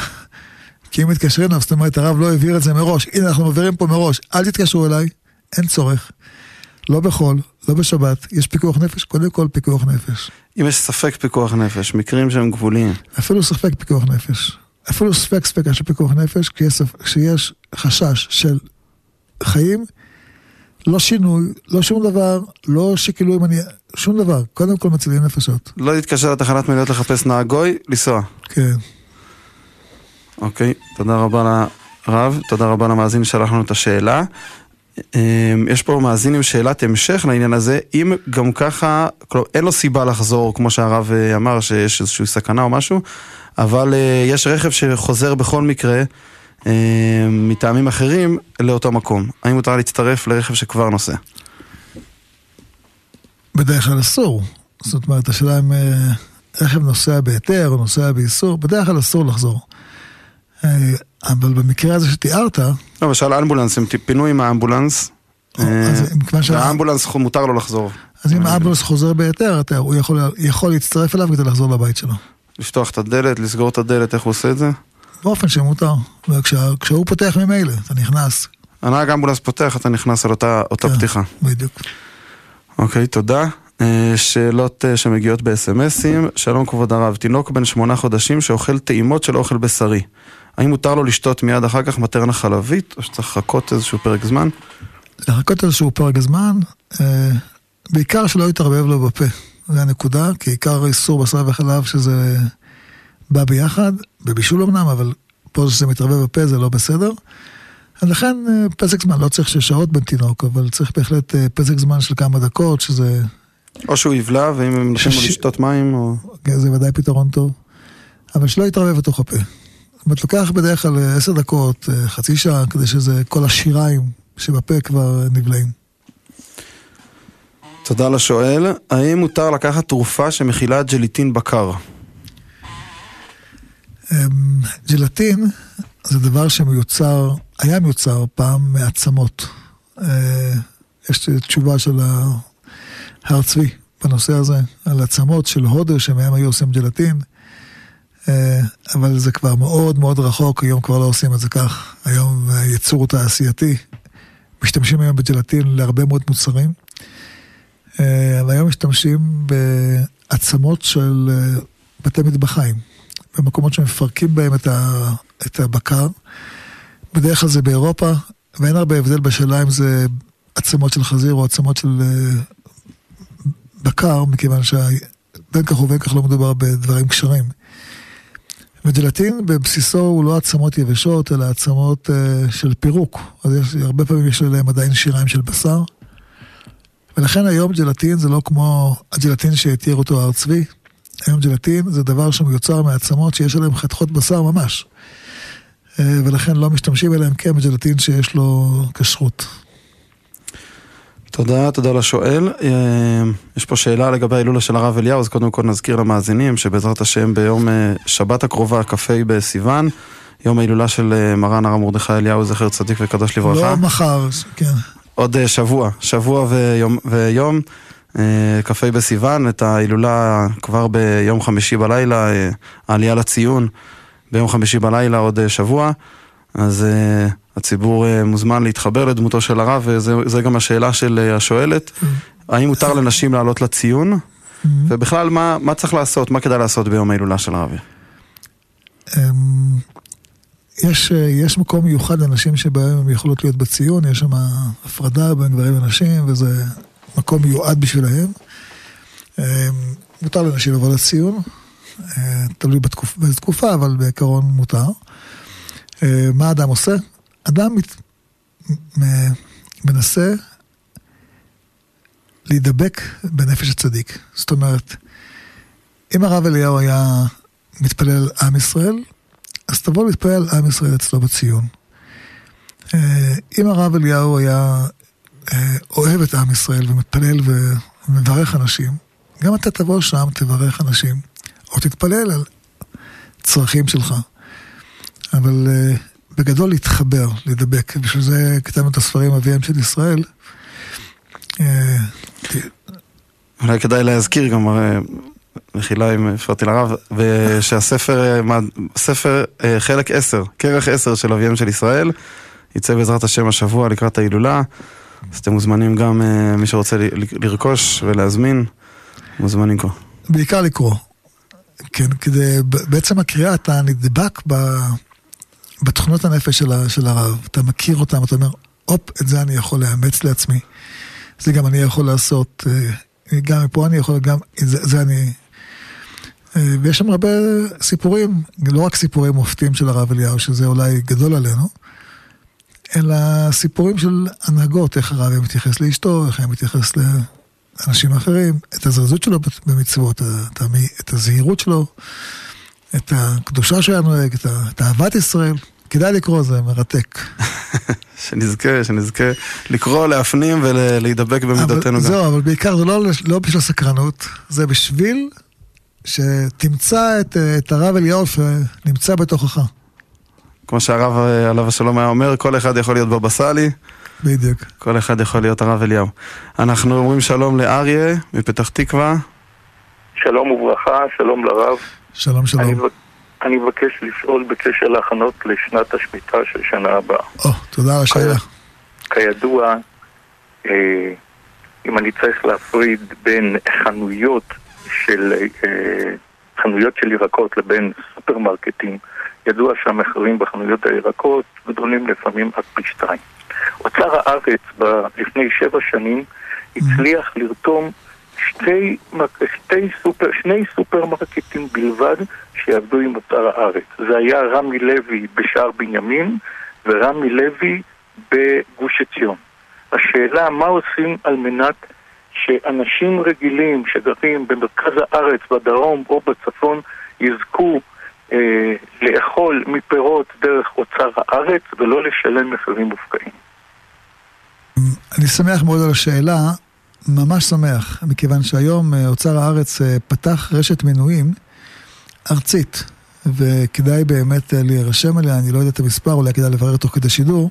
כי אם מתקשרים אליו, זאת אומרת, הרב לא העביר את זה מראש. הנה, אנחנו מעבירים פה מראש. אל תתקשרו אליי, אין צורך. לא בחול, לא בשבת, יש פיקוח נפש, קודם כל פיקוח נפש. אם יש ספק פיקוח נפש, מקרים שהם גבוליים. אפילו ספק פיקוח נפש. אפילו ספק ספקה של פיקוח נפש, כשיש, כשיש חשש של חיים, לא שינוי, לא שום דבר, לא שכאילו אם אני... שום דבר, קודם כל מצילים נפשות. לא להתקשר לתחנת מילואות לחפש נהג גוי, לנסוע. כן. אוקיי, תודה רבה לרב, תודה רבה למאזין ששלח לנו את השאלה. אמ, יש פה מאזין עם שאלת המשך לעניין הזה, אם גם ככה, כלומר, אין לו סיבה לחזור, כמו שהרב אה, אמר, שיש איזושהי סכנה או משהו, אבל אה, יש רכב שחוזר בכל מקרה, אמ, מטעמים אחרים, לאותו מקום. האם מותר להצטרף לרכב שכבר נוסע? בדרך כלל אסור. זאת אומרת, השאלה אם אה, רכב נוסע בהיתר או נוסע באיסור, בדרך כלל אסור לחזור. אה, אבל במקרה הזה שתיארת... לא, למשל אמבולנס, הם פינו עם האמבולנס, אה, והאמבולנס מותר לו לחזור. אז אם האמבולנס חוזר בהיתר, הוא יכול להצטרף אליו כדי לחזור לבית שלו. לפתוח את הדלת, לסגור את הדלת, איך הוא עושה את זה? באופן שמותר. כשהוא פותח ממילא, אתה נכנס. הנהג אמבולנס פותח, אתה נכנס על אותה כן, פתיחה. בדיוק. אוקיי, תודה. אה, שאלות שמגיעות בסמסים. שלום כבוד הרב, תינוק בן שמונה חודשים שאוכל טעימות של אוכל בשרי. האם מותר לו לשתות מיד אחר כך מטרנה חלבית, או שצריך לחכות איזשהו פרק זמן? לחכות איזשהו פרק זמן, אה, בעיקר שלא יתערבב לו בפה. זה הנקודה, כי עיקר איסור בשר וחלב שזה בא ביחד, בבישול אמנם, אבל פה שזה מתערבב בפה זה לא בסדר. אז לכן אה, פסק זמן, לא צריך שש שעות בין תינוק, אבל צריך בהחלט אה, פסק זמן של כמה דקות, שזה... או שהוא יבלע, ואם הם נותנים לו לשתות מים, או... זה ודאי פתרון טוב. אבל שלא יתערבב בתוך הפה. אומרת, לוקח בדרך כלל אה, עשר דקות, אה, חצי שעה, כדי שזה, כל השיריים שבפה כבר נבלעים. תודה לשואל. האם מותר לקחת תרופה שמכילה ג'ליטין בקר? אמ, ג'לטין זה דבר שמיוצר, היה מיוצר פעם מעצמות. אה, יש תשובה של הר צבי בנושא הזה, על עצמות של הודר שמהם היו עושים ג'לטין. אה, אבל זה כבר מאוד מאוד רחוק, היום כבר לא עושים את זה כך. היום הייצור תעשייתי, משתמשים היום בג'לטין להרבה מאוד מוצרים. אה, אבל היום משתמשים בעצמות של אה, בתי מטבחיים, במקומות שמפרקים בהם את, ה, את הבקר. בדרך כלל זה באירופה, ואין הרבה הבדל בשאלה אם זה עצמות של חזיר או עצמות של בקר, מכיוון שבין כך ובין כך לא מדובר בדברים קשרים. וג'לטין בבסיסו הוא לא עצמות יבשות, אלא עצמות uh, של פירוק. אז יש, הרבה פעמים יש להם עדיין שיריים של בשר. ולכן היום ג'לטין זה לא כמו הג'לטין שהתיר אותו הר צבי. היום ג'לטין זה דבר שמיוצר מעצמות שיש עליהם חתכות בשר ממש. Uh, ולכן לא משתמשים אליהם כבג'לטין שיש לו כשרות. תודה, תודה לשואל. אה, יש פה שאלה לגבי ההילולה של הרב אליהו, אז קודם כל נזכיר למאזינים שבעזרת השם ביום אה, שבת הקרובה, כ"ה בסיוון, יום ההילולה של אה, מרן הרב מרדכי אליהו, זכר צדיק וקדוש לברכה. לא מחר, כן. עוד שבוע, שבוע ויום, ויום כ"ה בסיוון, את ההילולה כבר ביום חמישי בלילה, העלייה לציון ביום חמישי בלילה עוד שבוע. אז uh, הציבור uh, מוזמן להתחבר לדמותו של הרב, וזה גם השאלה של uh, השואלת. Mm-hmm. האם מותר לנשים לעלות לציון? Mm-hmm. ובכלל, מה, מה צריך לעשות, מה כדאי לעשות ביום ההילולה של הרב? אמ, יש, יש מקום מיוחד לנשים שבהם הן יכולות להיות בציון, יש שם הפרדה בין גברים ונשים, וזה מקום מיועד בשבילהם. אמ, מותר לנשים לבוא לציון, אה, תלוי בתקופ, באיזה תקופה, אבל בעיקרון מותר. אה, מה אדם עושה? אדם מת, מנסה להידבק בנפש הצדיק. זאת אומרת, אם הרב אליהו היה מתפלל עם ישראל, אז תבוא להתפלל עם ישראל אצלו בציון. אה, אם הרב אליהו היה אה, אוהב את עם ישראל ומתפלל ומברך אנשים, גם אתה תבוא שם, תברך אנשים, או תתפלל על צרכים שלך. אבל אה, בגדול להתחבר, להידבק. בשביל זה כתבנו את הספרים אביהם של ישראל. אה, אולי כדאי להזכיר גם, הרי, מחילה אם הפרעתי לרב, ושהספר, אה, מה- ספר אה, חלק 10, כרך 10 של אביהם של ישראל, יצא בעזרת השם השבוע לקראת ההילולה, אז אתם מוזמנים גם, אה, מי שרוצה לרכוש ולהזמין, מוזמנים כבר. בעיקר לקרוא. כן, כדי, בעצם הקריאה אתה נדבק ב, בתכונות הנפש של, של הרב, אתה מכיר אותם, אתה אומר, הופ, את זה אני יכול לאמץ לעצמי, זה גם אני יכול לעשות, אה, גם מפה אני יכול, גם זה, זה אני... אה, ויש שם הרבה סיפורים, לא רק סיפורי מופתים של הרב אליהו, שזה אולי גדול עלינו, אלא סיפורים של הנהגות, איך הרב היה מתייחס לאשתו, איך היה מתייחס לאנשים אחרים, את הזרזות שלו במצוות, את הזהירות שלו, את הקדושה שהיה נוהג, את, אהבת ישראל. כדאי לקרוא, זה מרתק. *laughs* שנזכה, שנזכה לקרוא, להפנים ולהידבק במידותינו גם. זהו, אבל בעיקר זה לא, לא בשביל סקרנות, זה בשביל שתמצא את, את הרב אליהו שנמצא בתוכך. כמו שהרב אה, עליו השלום היה אומר, כל אחד יכול להיות בבא סאלי, בדיוק. כל אחד יכול להיות הרב אליהו. אנחנו אומרים שלום לאריה מפתח תקווה. שלום וברכה, שלום לרב. שלום שלום. אני, מבק- אני מבקש לשאול בקשר להכנות לשנת השמיטה של שנה הבאה. או, תודה על השאלה. כידוע, אה, אם אני צריך להפריד בין חנויות של, אה, חנויות של ירקות לבין סופרמרקטים, ידוע שהמחירים בחנויות הירקות גדולים לפעמים עד פי שתיים. אוצר הארץ ב- לפני שבע שנים הצליח לרתום שתי, שתי סופר, שני סופרמרקטים בלבד שיעבדו עם אוצר הארץ. זה היה רמי לוי בשער בנימין ורמי לוי בגוש עציון. השאלה מה עושים על מנת שאנשים רגילים שגרים במרכז הארץ, בדרום או בצפון, יזכו אה, לאכול מפירות דרך אוצר הארץ ולא לשלם מחירים מופקעים. אני שמח מאוד על השאלה, ממש שמח, מכיוון שהיום אה, אוצר הארץ אה, פתח רשת מנויים ארצית, וכדאי באמת אה, להירשם אליה, אני לא יודע את המספר, אולי כדאי לברר תוך כדי שידור.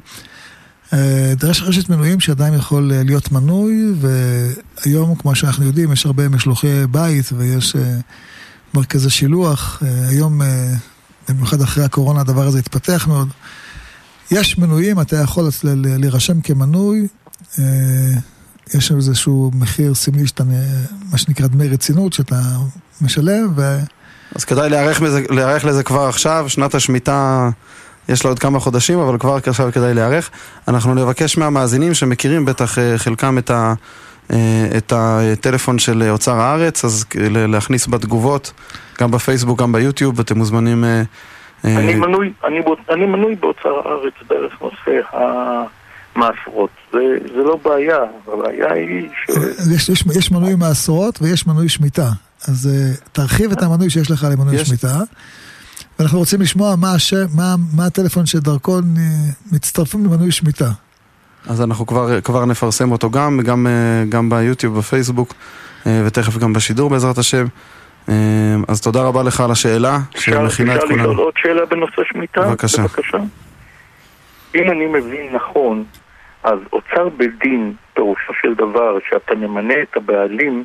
יש רשת מנויים שאדם יכול להיות מנוי, והיום, כמו שאנחנו יודעים, יש הרבה משלוחי בית ויש מרכזי שילוח. היום, במיוחד אחרי הקורונה, הדבר הזה התפתח מאוד. יש מנויים, אתה יכול להירשם כמנוי, יש שם איזשהו מחיר סמלי שאתה, מה שנקרא דמי רצינות, שאתה משלם, ו... אז כדאי להיערך, בזה, להיערך לזה כבר עכשיו, שנת השמיטה יש לה עוד כמה חודשים, אבל כבר עכשיו כדאי להיערך. אנחנו נבקש מהמאזינים שמכירים בטח אה, חלקם את, ה, אה, את הטלפון של אוצר הארץ, אז להכניס בתגובות, גם בפייסבוק, גם ביוטיוב, אתם מוזמנים... אה, אה, אני מנוי, אני, אני מנוי באוצר הארץ דרך נושא המעשרות. זה, זה לא בעיה, הבעיה היא ש... יש, יש, יש מנוי מעשרות ויש מנוי שמיטה. אז uh, תרחיב את המנוי שיש לך למנוי יש. שמיטה. ואנחנו רוצים לשמוע מה, השם, מה, מה הטלפון שדרכו מצטרפים למנוי שמיטה. אז אנחנו כבר, כבר נפרסם אותו גם, גם, אה, גם ביוטיוב, בפייסבוק, אה, ותכף גם בשידור בעזרת השם. אה, אז תודה רבה לך על השאלה, שמכינה את אפשר לשאול כולנו. עוד שאלה בנושא שמיטה? בבקשה. בבקשה. אם אני מבין נכון, אז אוצר בית דין, פירושו של דבר שאתה ממנה את הבעלים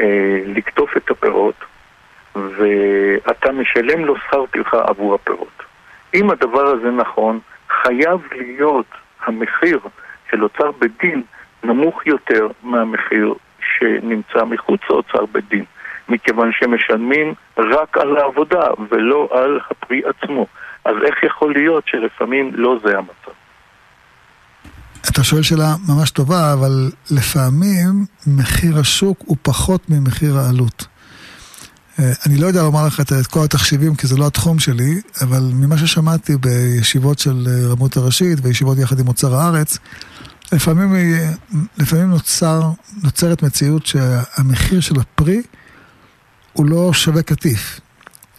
אה, לקטוף את הפירות, ואתה משלם לו שכר טרחה עבור הפירות. אם הדבר הזה נכון, חייב להיות המחיר של אוצר בית דין נמוך יותר מהמחיר שנמצא מחוץ לאוצר בית דין, מכיוון שמשלמים רק על העבודה ולא על הפרי עצמו. אז איך יכול להיות שלפעמים לא זה המצב? אתה שואל שאלה ממש טובה, אבל לפעמים מחיר השוק הוא פחות ממחיר העלות. אה, אני לא יודע לומר לך את כל התחשיבים, כי זה לא התחום שלי, אבל ממה ששמעתי בישיבות של אה, רמות הראשית וישיבות יחד עם אוצר הארץ, לפעמים, לפעמים נוצר, נוצרת מציאות שהמחיר של הפרי הוא לא שווה קטיף,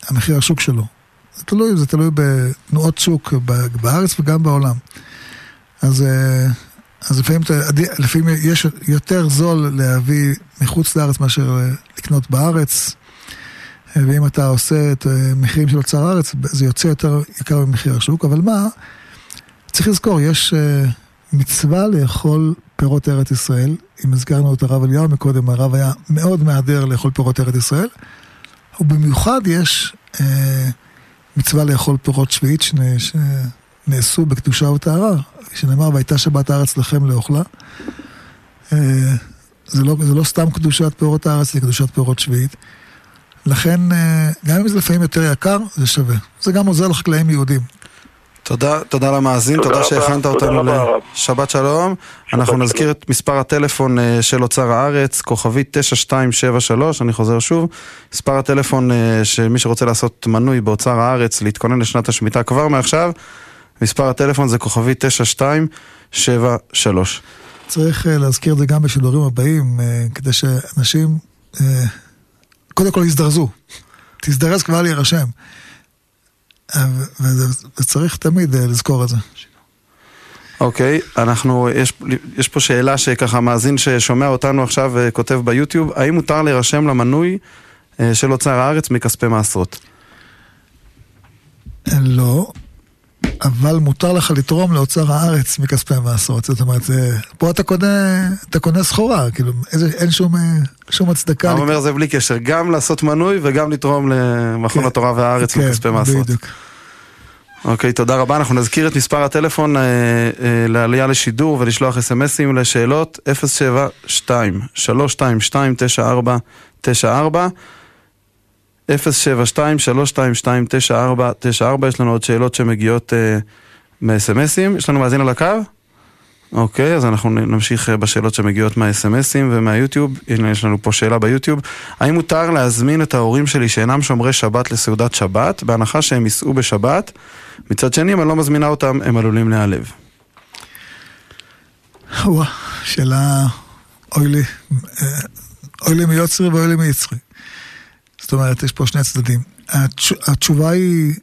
המחיר השוק שלו. זה תלוי, זה תלוי בתנועות שוק בארץ וגם בעולם. אז, אה, אז לפעמים, לפעמים יש יותר זול להביא מחוץ לארץ מאשר לקנות בארץ. ואם אתה עושה את אה, מחירים של אוצר הארץ, זה יוצא יותר יקר ממחיר השוק, אבל מה, צריך לזכור, יש אה, מצווה לאכול פירות ארץ ישראל. אם הזכרנו את הרב אליהו מקודם, הרב היה מאוד מהדר לאכול פירות ארץ ישראל. ובמיוחד יש אה, מצווה לאכול פירות שביעית שנעשו בקדושה וטהרה, שנאמר, והייתה שבת הארץ לכם לאוכלה. אה, זה, לא, זה לא סתם קדושת פירות הארץ, זה קדושת פירות שביעית. לכן, אה, גם אם זה לפעמים יותר יקר, זה שווה. זה גם עוזר לחקלאים יהודים. תודה, תודה למאזין, תודה, תודה שהכנת אותנו לשבת שלום. אנחנו. נזכיר את מספר הטלפון אה, של אוצר הארץ, כוכבית 9273, אני חוזר שוב. מספר הטלפון שמי שרוצה לעשות מנוי באוצר הארץ, להתכונן לשנת השמיטה כבר מעכשיו, מספר הטלפון זה כוכבית 9273. צריך להזכיר את זה גם בשידורים הבאים, כדי שאנשים קודם כל הזדרזו. תזדרז כבר להירשם. וצריך תמיד אה, לזכור את זה. אוקיי, okay, אנחנו, יש, יש פה שאלה שככה מאזין ששומע אותנו עכשיו וכותב ביוטיוב, האם מותר להירשם למנוי של אוצר הארץ מכספי מעשרות? לא, אבל מותר לך לתרום לאוצר הארץ מכספי המעשרות. זאת אומרת, פה אתה קונה, אתה קונה סחורה, כאילו, איזה, אין שום, שום הצדקה. הוא אומר זה בלי קשר, גם לעשות מנוי וגם לתרום למכון כן, התורה והארץ כן, מכספי מעשרות. בדיוק. אוקיי, תודה רבה. אנחנו נזכיר את מספר הטלפון אה, אה, לעלייה לשידור ולשלוח אסמסים לשאלות 072 322 9494 072-322-9494, יש לנו עוד שאלות שמגיעות uh, מהסמסים. יש לנו מאזין על הקו? אוקיי, אז אנחנו נמשיך אה, בשאלות שמגיעות מהסמסים ומהיוטיוב. הנה, יש לנו פה שאלה ביוטיוב. האם מותר להזמין את ההורים שלי שאינם שומרי שבת לסעודת שבת, בהנחה שהם ייסעו בשבת? מצד שני, אם אני לא מזמינה אותם, הם עלולים להיעלב. וואה, שאלה... אוי לי, אה, אוי לי מיוצרי ואוי לי מיצרי. זאת אומרת, יש פה שני צדדים. התש... התשובה היא,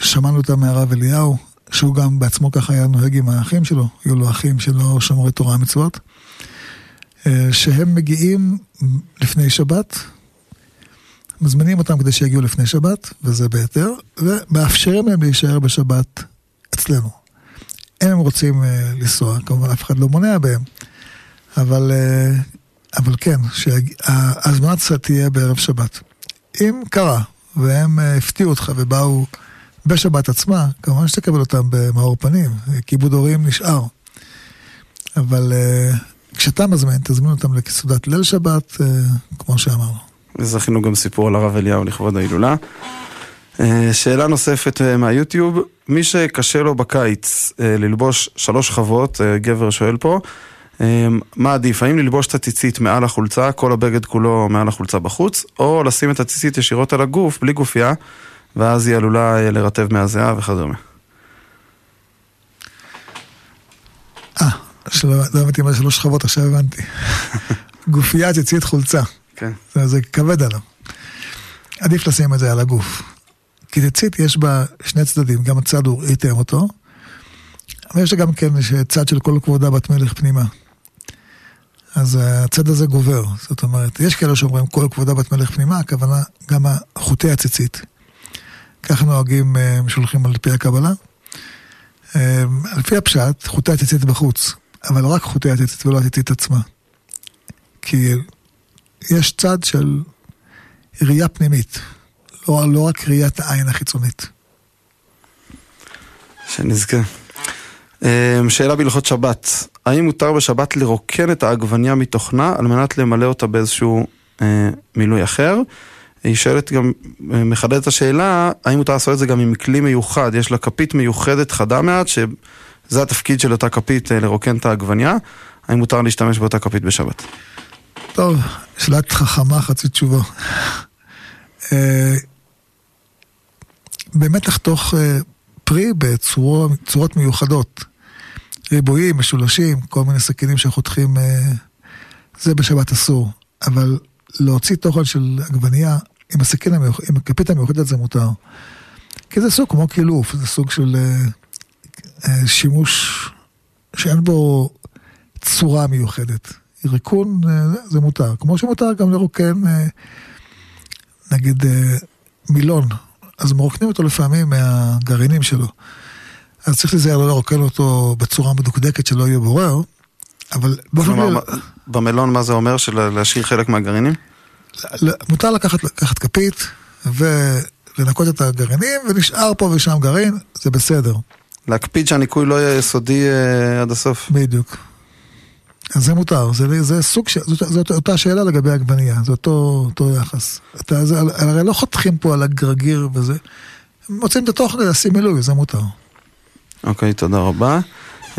שמענו אותה מהרב אליהו, שהוא גם בעצמו ככה היה נוהג עם האחים שלו, היו לו אחים שמרו את תורה המצוות, אה, שהם מגיעים לפני שבת, מזמינים אותם כדי שיגיעו לפני שבת, וזה בהיתר, ומאפשרים להם להישאר בשבת אצלנו. אם הם רוצים אה, לנסוע, כמובן אף אחד לא מונע בהם, אבל, אה, אבל כן, שההזמנה תהיה בערב שבת. אם קרה, והם אה, הפתיעו אותך ובאו בשבת עצמה, כמובן שתקבל אותם במאור פנים, כיבוד הורים נשאר. אבל uh, כשאתה מזמין, תזמין אותם לסעודת ליל שבת, כמו שאמרנו. זכינו גם סיפור על הרב אליהו לכבוד ההילולה. שאלה נוספת מהיוטיוב, מי שקשה לו בקיץ ללבוש שלוש uh, גבר שואל פה, מה עדיף, האם ללבוש את הציצית מעל החולצה, כל הבגד כולו מעל החולצה בחוץ, או לשים את הציצית ישירות על הגוף, בלי גופייה, ואז היא עלולה אה, לרטב מהזיעה וכדומה. אה, לא הבנתי מה שלוש שכבות, עכשיו הבנתי. *laughs* גופייה, ציצית, חולצה. כן. זה כבד עליו. עדיף לשים את זה על הגוף. כי ציצית יש בה שני צדדים, גם הצד הוא ריתם אותו, אבל יש גם כן צד של כל כבודה בת מלך פנימה. אז הצד הזה גובר. זאת אומרת, יש כאלה שאומרים כל כבודה בת מלך פנימה, הכוונה גם חוטי הציצית. ככה נוהגים, אה, שולחים על פי הקבלה. אה, על פי הפשט, חוטי הציצית בחוץ, אבל רק חוטי הציצית ולא הציצית עצמה. כי יש צד של ראייה פנימית, לא, לא רק ראיית העין החיצונית. שנזכה. אמ, שאלה בהלכות שבת, האם מותר בשבת לרוקן את העגבניה מתוכנה על מנת למלא אותה באיזשהו אה, מילוי אחר? היא שואלת גם, אה, מחדדת את השאלה, האם מותר לעשות את זה גם עם כלי מיוחד? יש לה כפית מיוחדת חדה מעט, שזה התפקיד של אותה כפית אה, לרוקן את העגבניה, האם מותר להשתמש באותה כפית בשבת? טוב, שאלת חכמה חצי תשובה. אה, באמת לחתוך פרי בצורות מיוחדות. ריבועים, משולשים, כל מיני סכינים שחותכים, אה, זה בשבת אסור. אבל להוציא תוכן של עגבנייה עם הסכין המיוחד, עם הכפית המיוחדת זה מותר. כי זה סוג כמו קילוף, זה סוג של אה, אה, שימוש שאין בו צורה מיוחדת. ריקון זה מותר, כמו שמותר גם לרוקן, נגיד מילון, אז מרוקנים אותו לפעמים מהגרעינים שלו. אז צריך להיזהר לא לרוקן אותו בצורה מדוקדקת שלא יהיה בורר, אבל באופן כללי, במלון מה זה אומר? של להשאיר חלק מהגרעינים? מותר לקחת, לקחת כפית ולנקות את הגרעינים, ונשאר פה ושם גרעין, זה בסדר, להקפיד שהניקוי לא יהיה יסודי אה, עד הסוף. בדיוק. אז זה מותר, זה, זה סוג של, זאת, זאת אותה שאלה לגבי עגבנייה, זה אותו, אותו יחס. אתה, זה, הרי לא חותכים פה על הגרגיר וזה, מוצאים את התוכן לשים מילוי, זה מותר. אוקיי, תודה רבה.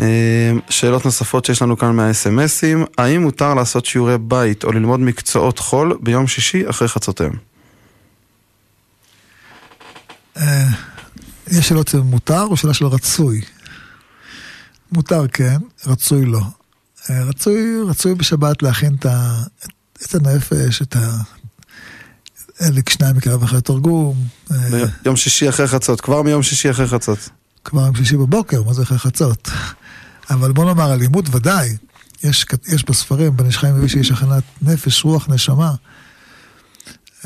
אה, שאלות נוספות שיש לנו כאן מהאס.אם.אסים, האם מותר לעשות שיעורי בית או ללמוד מקצועות חול ביום שישי אחרי חצותיהם? אה, יש שאלות של מותר או שאלה של רצוי? מותר כן, רצוי לא. אה, רצוי, רצוי בשבת להכין את, ה, את הנפש, את ה... אליק שניים מקרב אחרי התרגום, אה, ביום שישי אחרי חצות, כבר מיום שישי אחרי חצות. כבר יום שישי בבוקר, מה זה אחרי חצות? אבל בוא נאמר, אלימות ודאי. יש, יש בספרים, בן איש חיים מביא שיש הכנת נפש, רוח, נשמה.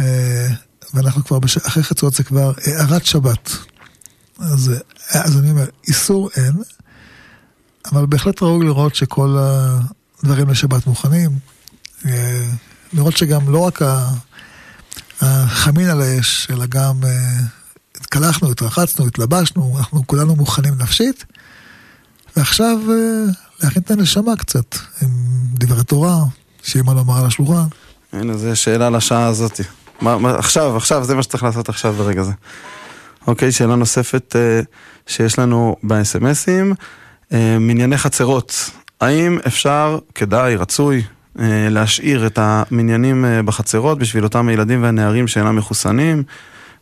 אה, ואנחנו כבר, בש... אחרי חצות זה כבר הארת שבת. אז, אז אני אומר, איסור אין, אבל בהחלט ראוי לראות שכל הדברים לשבת מוכנים. אה, לראות שגם לא רק החמין על האש, אלא גם אה, התקלחנו, התרחצנו, התלבשנו, אנחנו כולנו מוכנים נפשית. ועכשיו אה, להכין את הנשמה קצת, עם דברי תורה, שיהיה מה לומר על השולחן. הנה, זו שאלה לשעה הזאת. מה, מה, עכשיו, עכשיו, זה מה שצריך לעשות עכשיו ברגע זה. אוקיי, שאלה נוספת אה, שיש לנו ב-SMSים, אה, מנייני חצרות. האם אפשר, כדאי, רצוי, אה, להשאיר את המניינים אה, בחצרות בשביל אותם הילדים והנערים שאינם מחוסנים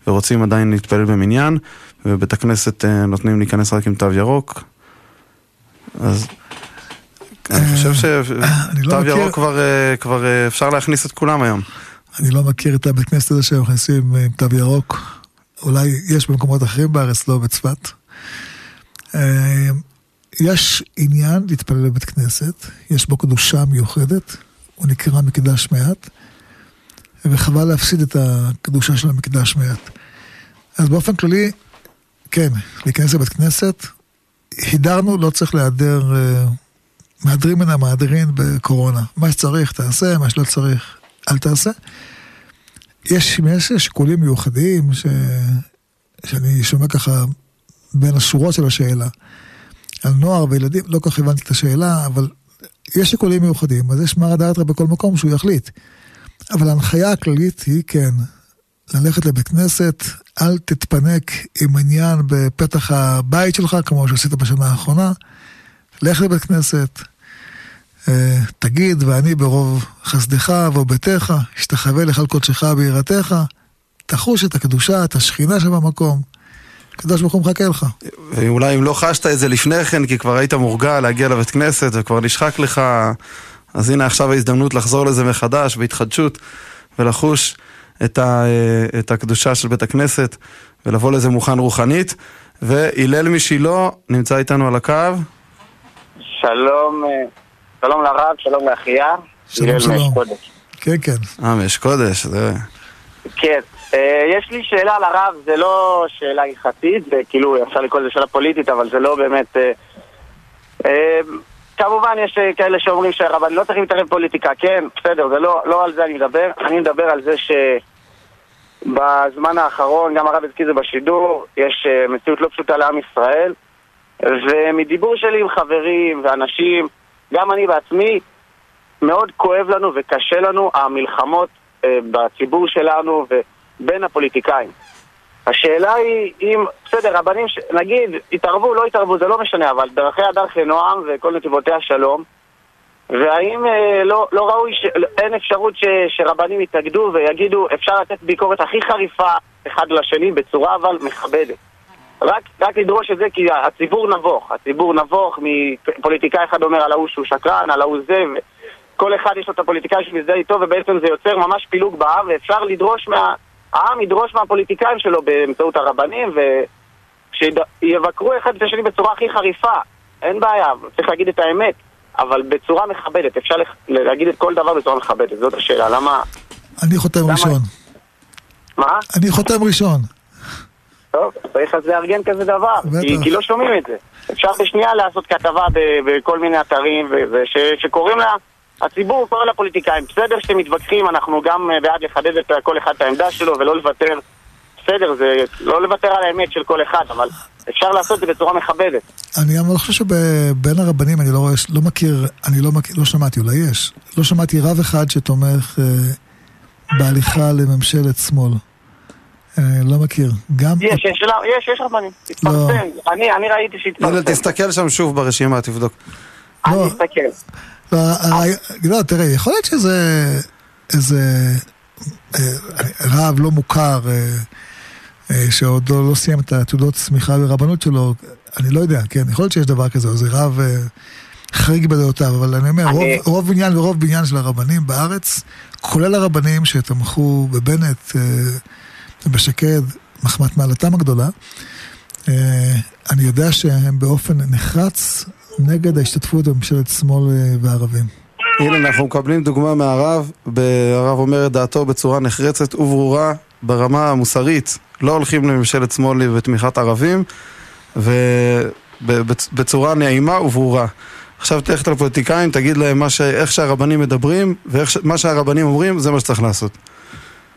ורוצים עדיין להתפלל במניין, ובבית הכנסת אה, נותנים להיכנס רק עם תו ירוק? אז... אני חושב אני לא שתו מכיר- ירוק כבר, אה, כבר אה, אפשר להכניס את כולם היום. אני לא מכיר את הבית כנסת הזה שהם נכנסים עם תו ירוק. אולי יש במקומות אחרים בארץ, לא בצפת. אה, יש עניין להתפלל בבית כנסת, יש בו קדושה מיוחדת, הוא נקרא מקדש מעט, וחבל להפסיד את הקדושה של המקדש מעט. אז באופן כללי, כן, להיכנס לבית כנסת, הידרנו, לא צריך להיעדר, אה, מהדרים מן המהדרין בקורונה. מה שצריך תעשה, מה שלא צריך אל תעשה. יש, יש שיקולים מיוחדים ש... שאני שומע ככה בין השורות של השאלה. על נוער וילדים, לא כל כך הבנתי את השאלה, אבל יש שיקולים מיוחדים, אז יש מרא דאתרא בכל מקום שהוא יחליט. אבל ההנחיה הכללית היא כן, ללכת לבית כנסת, אל תתפנק עם עניין בפתח הבית שלך, כמו שעשית בשנה האחרונה. לך לבית כנסת, אה, תגיד, ואני ברוב חסדך וביתך, אשתחווה לך על קודשך ביראתך, תחוש את הקדושה, את השכינה שבמקום. הקדוש ברוך הוא מחכה לך. ואולי אם לא חשת את זה לפני כן, כי כבר היית מורגל להגיע לבית כנסת וכבר נשחק לך, אז הנה עכשיו ההזדמנות לחזור לזה מחדש בהתחדשות ולחוש את, ה, אה, את הקדושה של בית הכנסת ולבוא לזה מוכן רוחנית. והלל משילה נמצא איתנו על הקו. שלום, אה, שלום לרב, שלום לאחיה. שלום, שלום. כן, כן. אה, מאש קודש, זה... כן, אה, יש לי שאלה לרב, זה לא שאלה הלכתית, זה כאילו, אפשר לקרוא לזה שאלה פוליטית, אבל זה לא באמת... כמובן יש אה, כאלה שאומרים שהרבן לא צריך להתערב פוליטיקה, כן, בסדר, זה לא, לא על זה אני מדבר, אני מדבר על זה שבזמן האחרון, גם הרב הזכיר זה בשידור, יש אה, מציאות לא פשוטה לעם ישראל, ומדיבור שלי עם חברים ואנשים, גם אני בעצמי, מאוד כואב לנו וקשה לנו המלחמות אה, בציבור שלנו ובין הפוליטיקאים. השאלה היא אם, בסדר, רבנים, ש... נגיד, התערבו, לא התערבו, זה לא משנה, אבל דרכי הדרך לנועם וכל נתיבותיה שלום, והאם אה, לא, לא ראוי, ש, אין אפשרות ש, שרבנים יתאגדו ויגידו אפשר לתת ביקורת הכי חריפה אחד לשני בצורה אבל מכבדת. רק, רק לדרוש את זה כי הציבור נבוך, הציבור נבוך, מפוליטיקאי אחד אומר על ההוא שהוא שקרן, על ההוא זה, כל אחד יש לו את הפוליטיקאי שמזדהה איתו ובעצם זה יוצר ממש פילוג בעם ואפשר לדרוש מה... העם ידרוש מהפוליטיקאים שלו באמצעות הרבנים ושיבקרו אחד את השני בצורה הכי חריפה, אין בעיה, צריך להגיד את האמת, אבל בצורה מכבדת, אפשר להגיד את כל דבר בצורה מכבדת, זאת השאלה, למה... אני חותם למה- ראשון. מה? אני חותם ראשון. טוב, צריך אז לארגן כזה דבר. כי, כי לא שומעים את זה. אפשר בשנייה לעשות כתבה בכל מיני אתרים, ושקוראים לה, הציבור קורא לפוליטיקאים, בסדר שאתם מתווכחים, אנחנו גם אה, בעד לחדד את כל אחד את העמדה שלו ולא לוותר, בסדר, זה לא לוותר על האמת של כל אחד, אבל אפשר לעשות את זה בצורה מכבדת. אני גם לא חושב שבין הרבנים, אני לא רואה, לא מכיר, אני לא מכיר, לא שמעתי, אולי יש. לא שמעתי רב אחד שתומך אה, בהליכה לממשלת שמאל. אה, לא מכיר. גם... יש, יש, לא, יש, יש רבנים, תתפרסם, אני, אני ראיתי הנה, שהתפרסם, תסתכל שם שוב ברשימה, תבדוק. אני לא. אסתכל. לא, תראה, יכול להיות שזה איזה אה, רב לא מוכר, אה, אה, שעוד לא, לא סיים את התעודות צמיחה ברבנות שלו, אני לא יודע, כן, יכול להיות שיש דבר כזה, או זה רב חריג בדעותיו, אבל אני אומר, רוב, בניין ורוב בניין של הרבנים בארץ, כולל הרבנים שתמכו בבנט ובשקד, מחמת מעלתם הגדולה, אני יודע שהם באופן נחרץ נגד ההשתתפות בממשלת שמאל אה, וערבים. הנה, אנחנו מקבלים דוגמה מהרב, הרב אומר את דעתו בצורה נחרצת וברורה ברמה המוסרית. לא הולכים לממשלת שמאל בתמיכת ערבים, ובצורה נעימה וברורה. עכשיו תלך לפוליטיקאים, תגיד להם מה ש... איך שהרבנים מדברים, ומה שהרבנים אומרים, זה מה שצריך לעשות.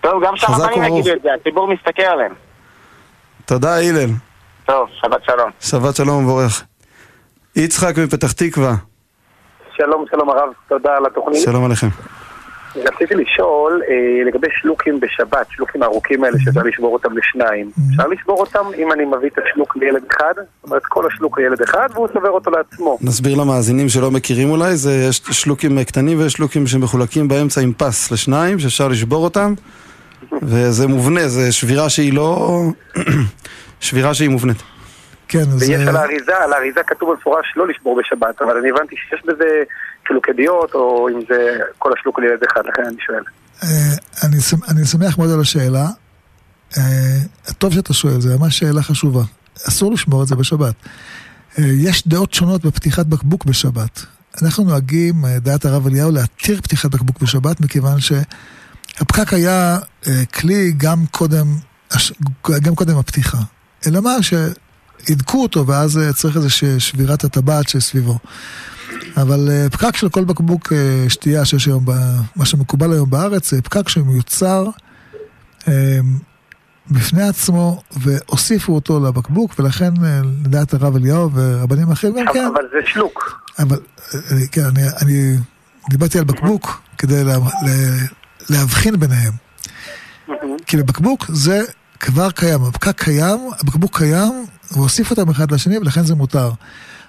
טוב, גם שהרבנים. יגידו את זה, הציבור מסתכל עליהם. תודה, הלל. טוב, שבת שלום. שבת שלום ומבורך. יצחק מפתח תקווה, שלום, שלום הרב, תודה על התוכנית. שלום עליכם. רציתי לשאול אה, לגבי שלוקים בשבת, שלוקים הארוכים האלה שאפשר לשבור אותם לשניים. אפשר לשבור אותם אם אני מביא את השלוק לילד אחד? זאת אומרת, כל השלוק לילד אחד והוא סובר אותו לעצמו. נסביר למאזינים שלא מכירים אולי, זה יש שלוקים קטנים ויש שלוקים שמחולקים באמצע עם פס לשניים, שאפשר לשבור אותם, *laughs* וזה מובנה, זה שבירה שהיא לא... *clears throat* שבירה שהיא מובנית. כן. ויש אה, על האריזה, על האריזה כתוב במפורש לא לשבור בשבת, אבל אני הבנתי שיש בזה חילוקי דעות, או אם זה כל השלוק לילד אחד, לכן אני שואל. אה, אני, אני שמח מאוד על השאלה. אה, טוב שאתה שואל, זו ממש שאלה חשובה. אסור לשמור את זה בשבת. יש דעות שונות בפתיחת בקבוק בשבת. אנחנו נוהגים, דעת הרב אליהו, להתיר פתיחת בקבוק בשבת, מכיוון שהפקק היה כלי גם קודם, גם קודם הפתיחה. אלא מה, שהידקו אותו, ואז אה, צריך איזו שבירת הטבעת שסביבו. אבל אה, פקק של כל בקבוק אה, שתייה שיש היום, מה שמקובל היום בארץ, זה פקק שמיוצר בפני עצמו, והוסיפו אותו לבקבוק, ולכן לדעת הרב אליהו ורבנים אחרים גם כן, אבל זה שלוק. אבל כן, אני, אני דיברתי על בקבוק כדי לה, לה, להבחין ביניהם. כי בבקבוק זה כבר קיים, הפקק קיים, הבקבוק קיים, והוסיפו אותם אחד לשני, ולכן זה מותר.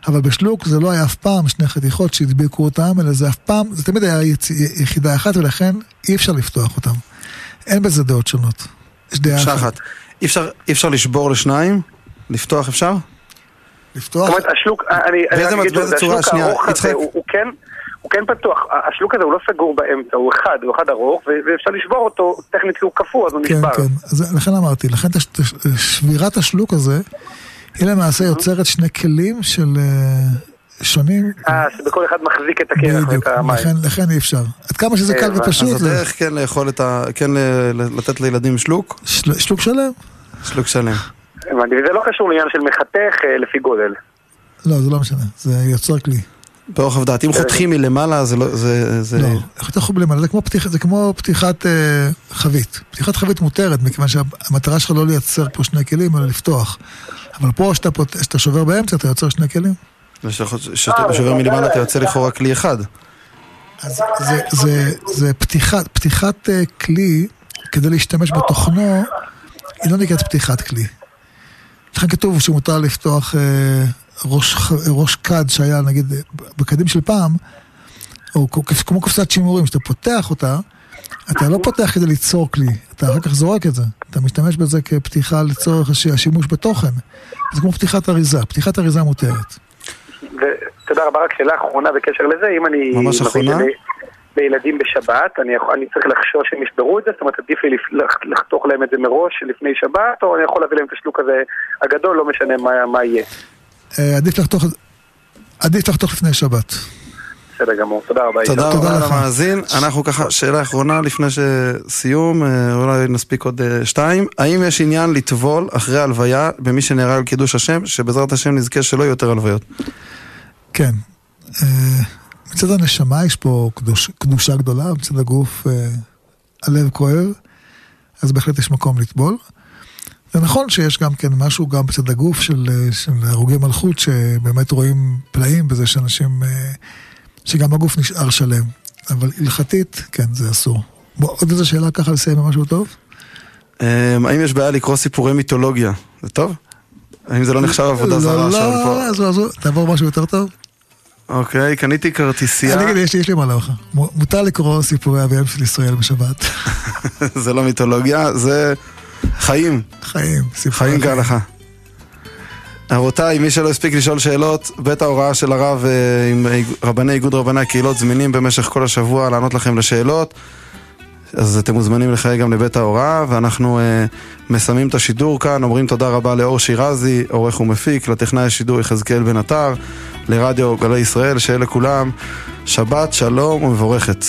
אבל בשלוק זה לא היה אף פעם שני חתיכות שהדביקו אותם, אלא זה אף פעם, זה תמיד היה יצ... יחידה אחת, ולכן אי אפשר לפתוח אותם. אין בזה דעות שונות. יש דעה אחת. אחת. אי אפשר- אי אפשר לשבור לשניים? לפתוח אפשר? לפתוח, זאת אומרת, השלוק, אני, אני באיזה צורה? שנייה, יצחק. הוא, הוא כן, הוא כן פתוח, השלוק הזה הוא לא סגור באמצע, הוא אחד, הוא אחד ארוך, ו- ואפשר לשבור אותו, טכנית כי הוא קפוא, אז הוא כן, נשבר. כן. אז לכן אמרתי, לכן תש- תש- שבירת השלוק הזה, היא למעשה יוצרת שני כלים של אה, שונים. אה, שבכל אחד מחזיק את הקרח בדיוק, ואת המים. לכן, לכן אי אפשר. עד כמה שזה קל הבנתי. ופשוט, אז זה הדרך כן לאכול את ה... כן לתת לילדים שלוק, של- שלוק שלם. שלוק שלם. הבנתי, וזה לא קשור לעניין של מחתך אה, לפי גודל. לא, זה לא משנה, זה יוצר כלי. באורח דעת. אם חותכים מלמעלה, זה לא... זה... זה- לא, איך אתה יכול למעלה? זה כמו פתיח- זה כמו פתיחת אה, חבית. פתיחת חבית מותרת, מכיוון שהמטרה שלך לא לייצר פה שני כלים, אלא לפתוח. אבל פה, כשאתה פות- כשאתה שובר באמצע, אתה יוצר שני כלים. כשאתה שובר מלמעלה, אתה יוצא לכאורה כלי אחד. אז זה, זה, זה פתיחת, פתיחת אה, כלי, כדי להשתמש בתוכנו, היא לא נקראת פתיחת כלי. לכן כתוב שמותר לפתוח אה, ראש, ראש כד שהיה, נגיד, בקדים של פעם, או כמו קופסת שימורים, שאתה פותח אותה, אתה לא פותח כדי ליצור כלי, אתה אחר כך זורק את זה. אתה משתמש בזה כפתיחה לצורך השימוש בתוכן. זה כמו פתיחת אריזה, פתיחת אריזה מותרת. ותודה רבה, רק שאלה אחרונה בקשר לזה, אם אני... ממש אחרונה? לילדים בשבת, אני, יכול, אני צריך לחשוש שהם ישברו את זה? זאת אומרת, עדיף לי לחתוך להם את זה מראש לפני שבת, או אני יכול להביא להם את השלוק הזה הגדול, לא משנה מה, מה יהיה? אה, עדיף לחתוך, עדיף לחתוך לפני שבת. בסדר גמור, תודה רבה. תודה רבה למאזין. אנחנו ככה, שאלה אחרונה לפני שסיום, אה, אולי נספיק עוד אה, שתיים. האם יש עניין לטבול אחרי הלוויה במי שנהרג על קידוש השם, שבעזרת השם נזכה שלא יהיו יותר הלוויות? כן. מצד הנשמה יש פה קדוש, קדושה גדולה, מצד הגוף הלב כואב, אז בהחלט יש מקום לטבול. זה נכון שיש גם כן משהו גם בצד הגוף של, של הרוגי מלכות, שבאמת רואים פלאים בזה שאנשים, שגם הגוף נשאר שלם. אבל הלכתית, כן, זה אסור. בוא, עוד איזה שאלה ככה לסיים במשהו טוב? האם יש בעיה לקרוא סיפורי מיתולוגיה? זה טוב? האם זה לא נחשב עבודה זרה? לא, לא, לא, לא, תעבור משהו יותר טוב. אוקיי, קניתי כרטיסייה. אני אגיד, יש לי מה לך. מותר לקרוא סיפורי אביהם של ישראל בשבת. *laughs* זה לא מיתולוגיה, זה חיים. חיים, חיים כהלכה. רבותיי, מי שלא הספיק לשאול שאלות, בית ההוראה של הרב עם רבני איגוד רבני הקהילות זמינים במשך כל השבוע לענות לכם לשאלות. אז אתם מוזמנים לחייג גם לבית ההוראה, ואנחנו אה, מסיימים את השידור כאן, אומרים תודה רבה לאור שירזי, עורך ומפיק, לטכנאי השידור יחזקאל בן עטר, לרדיו גלי ישראל, שיהיה לכולם שבת שלום ומבורכת.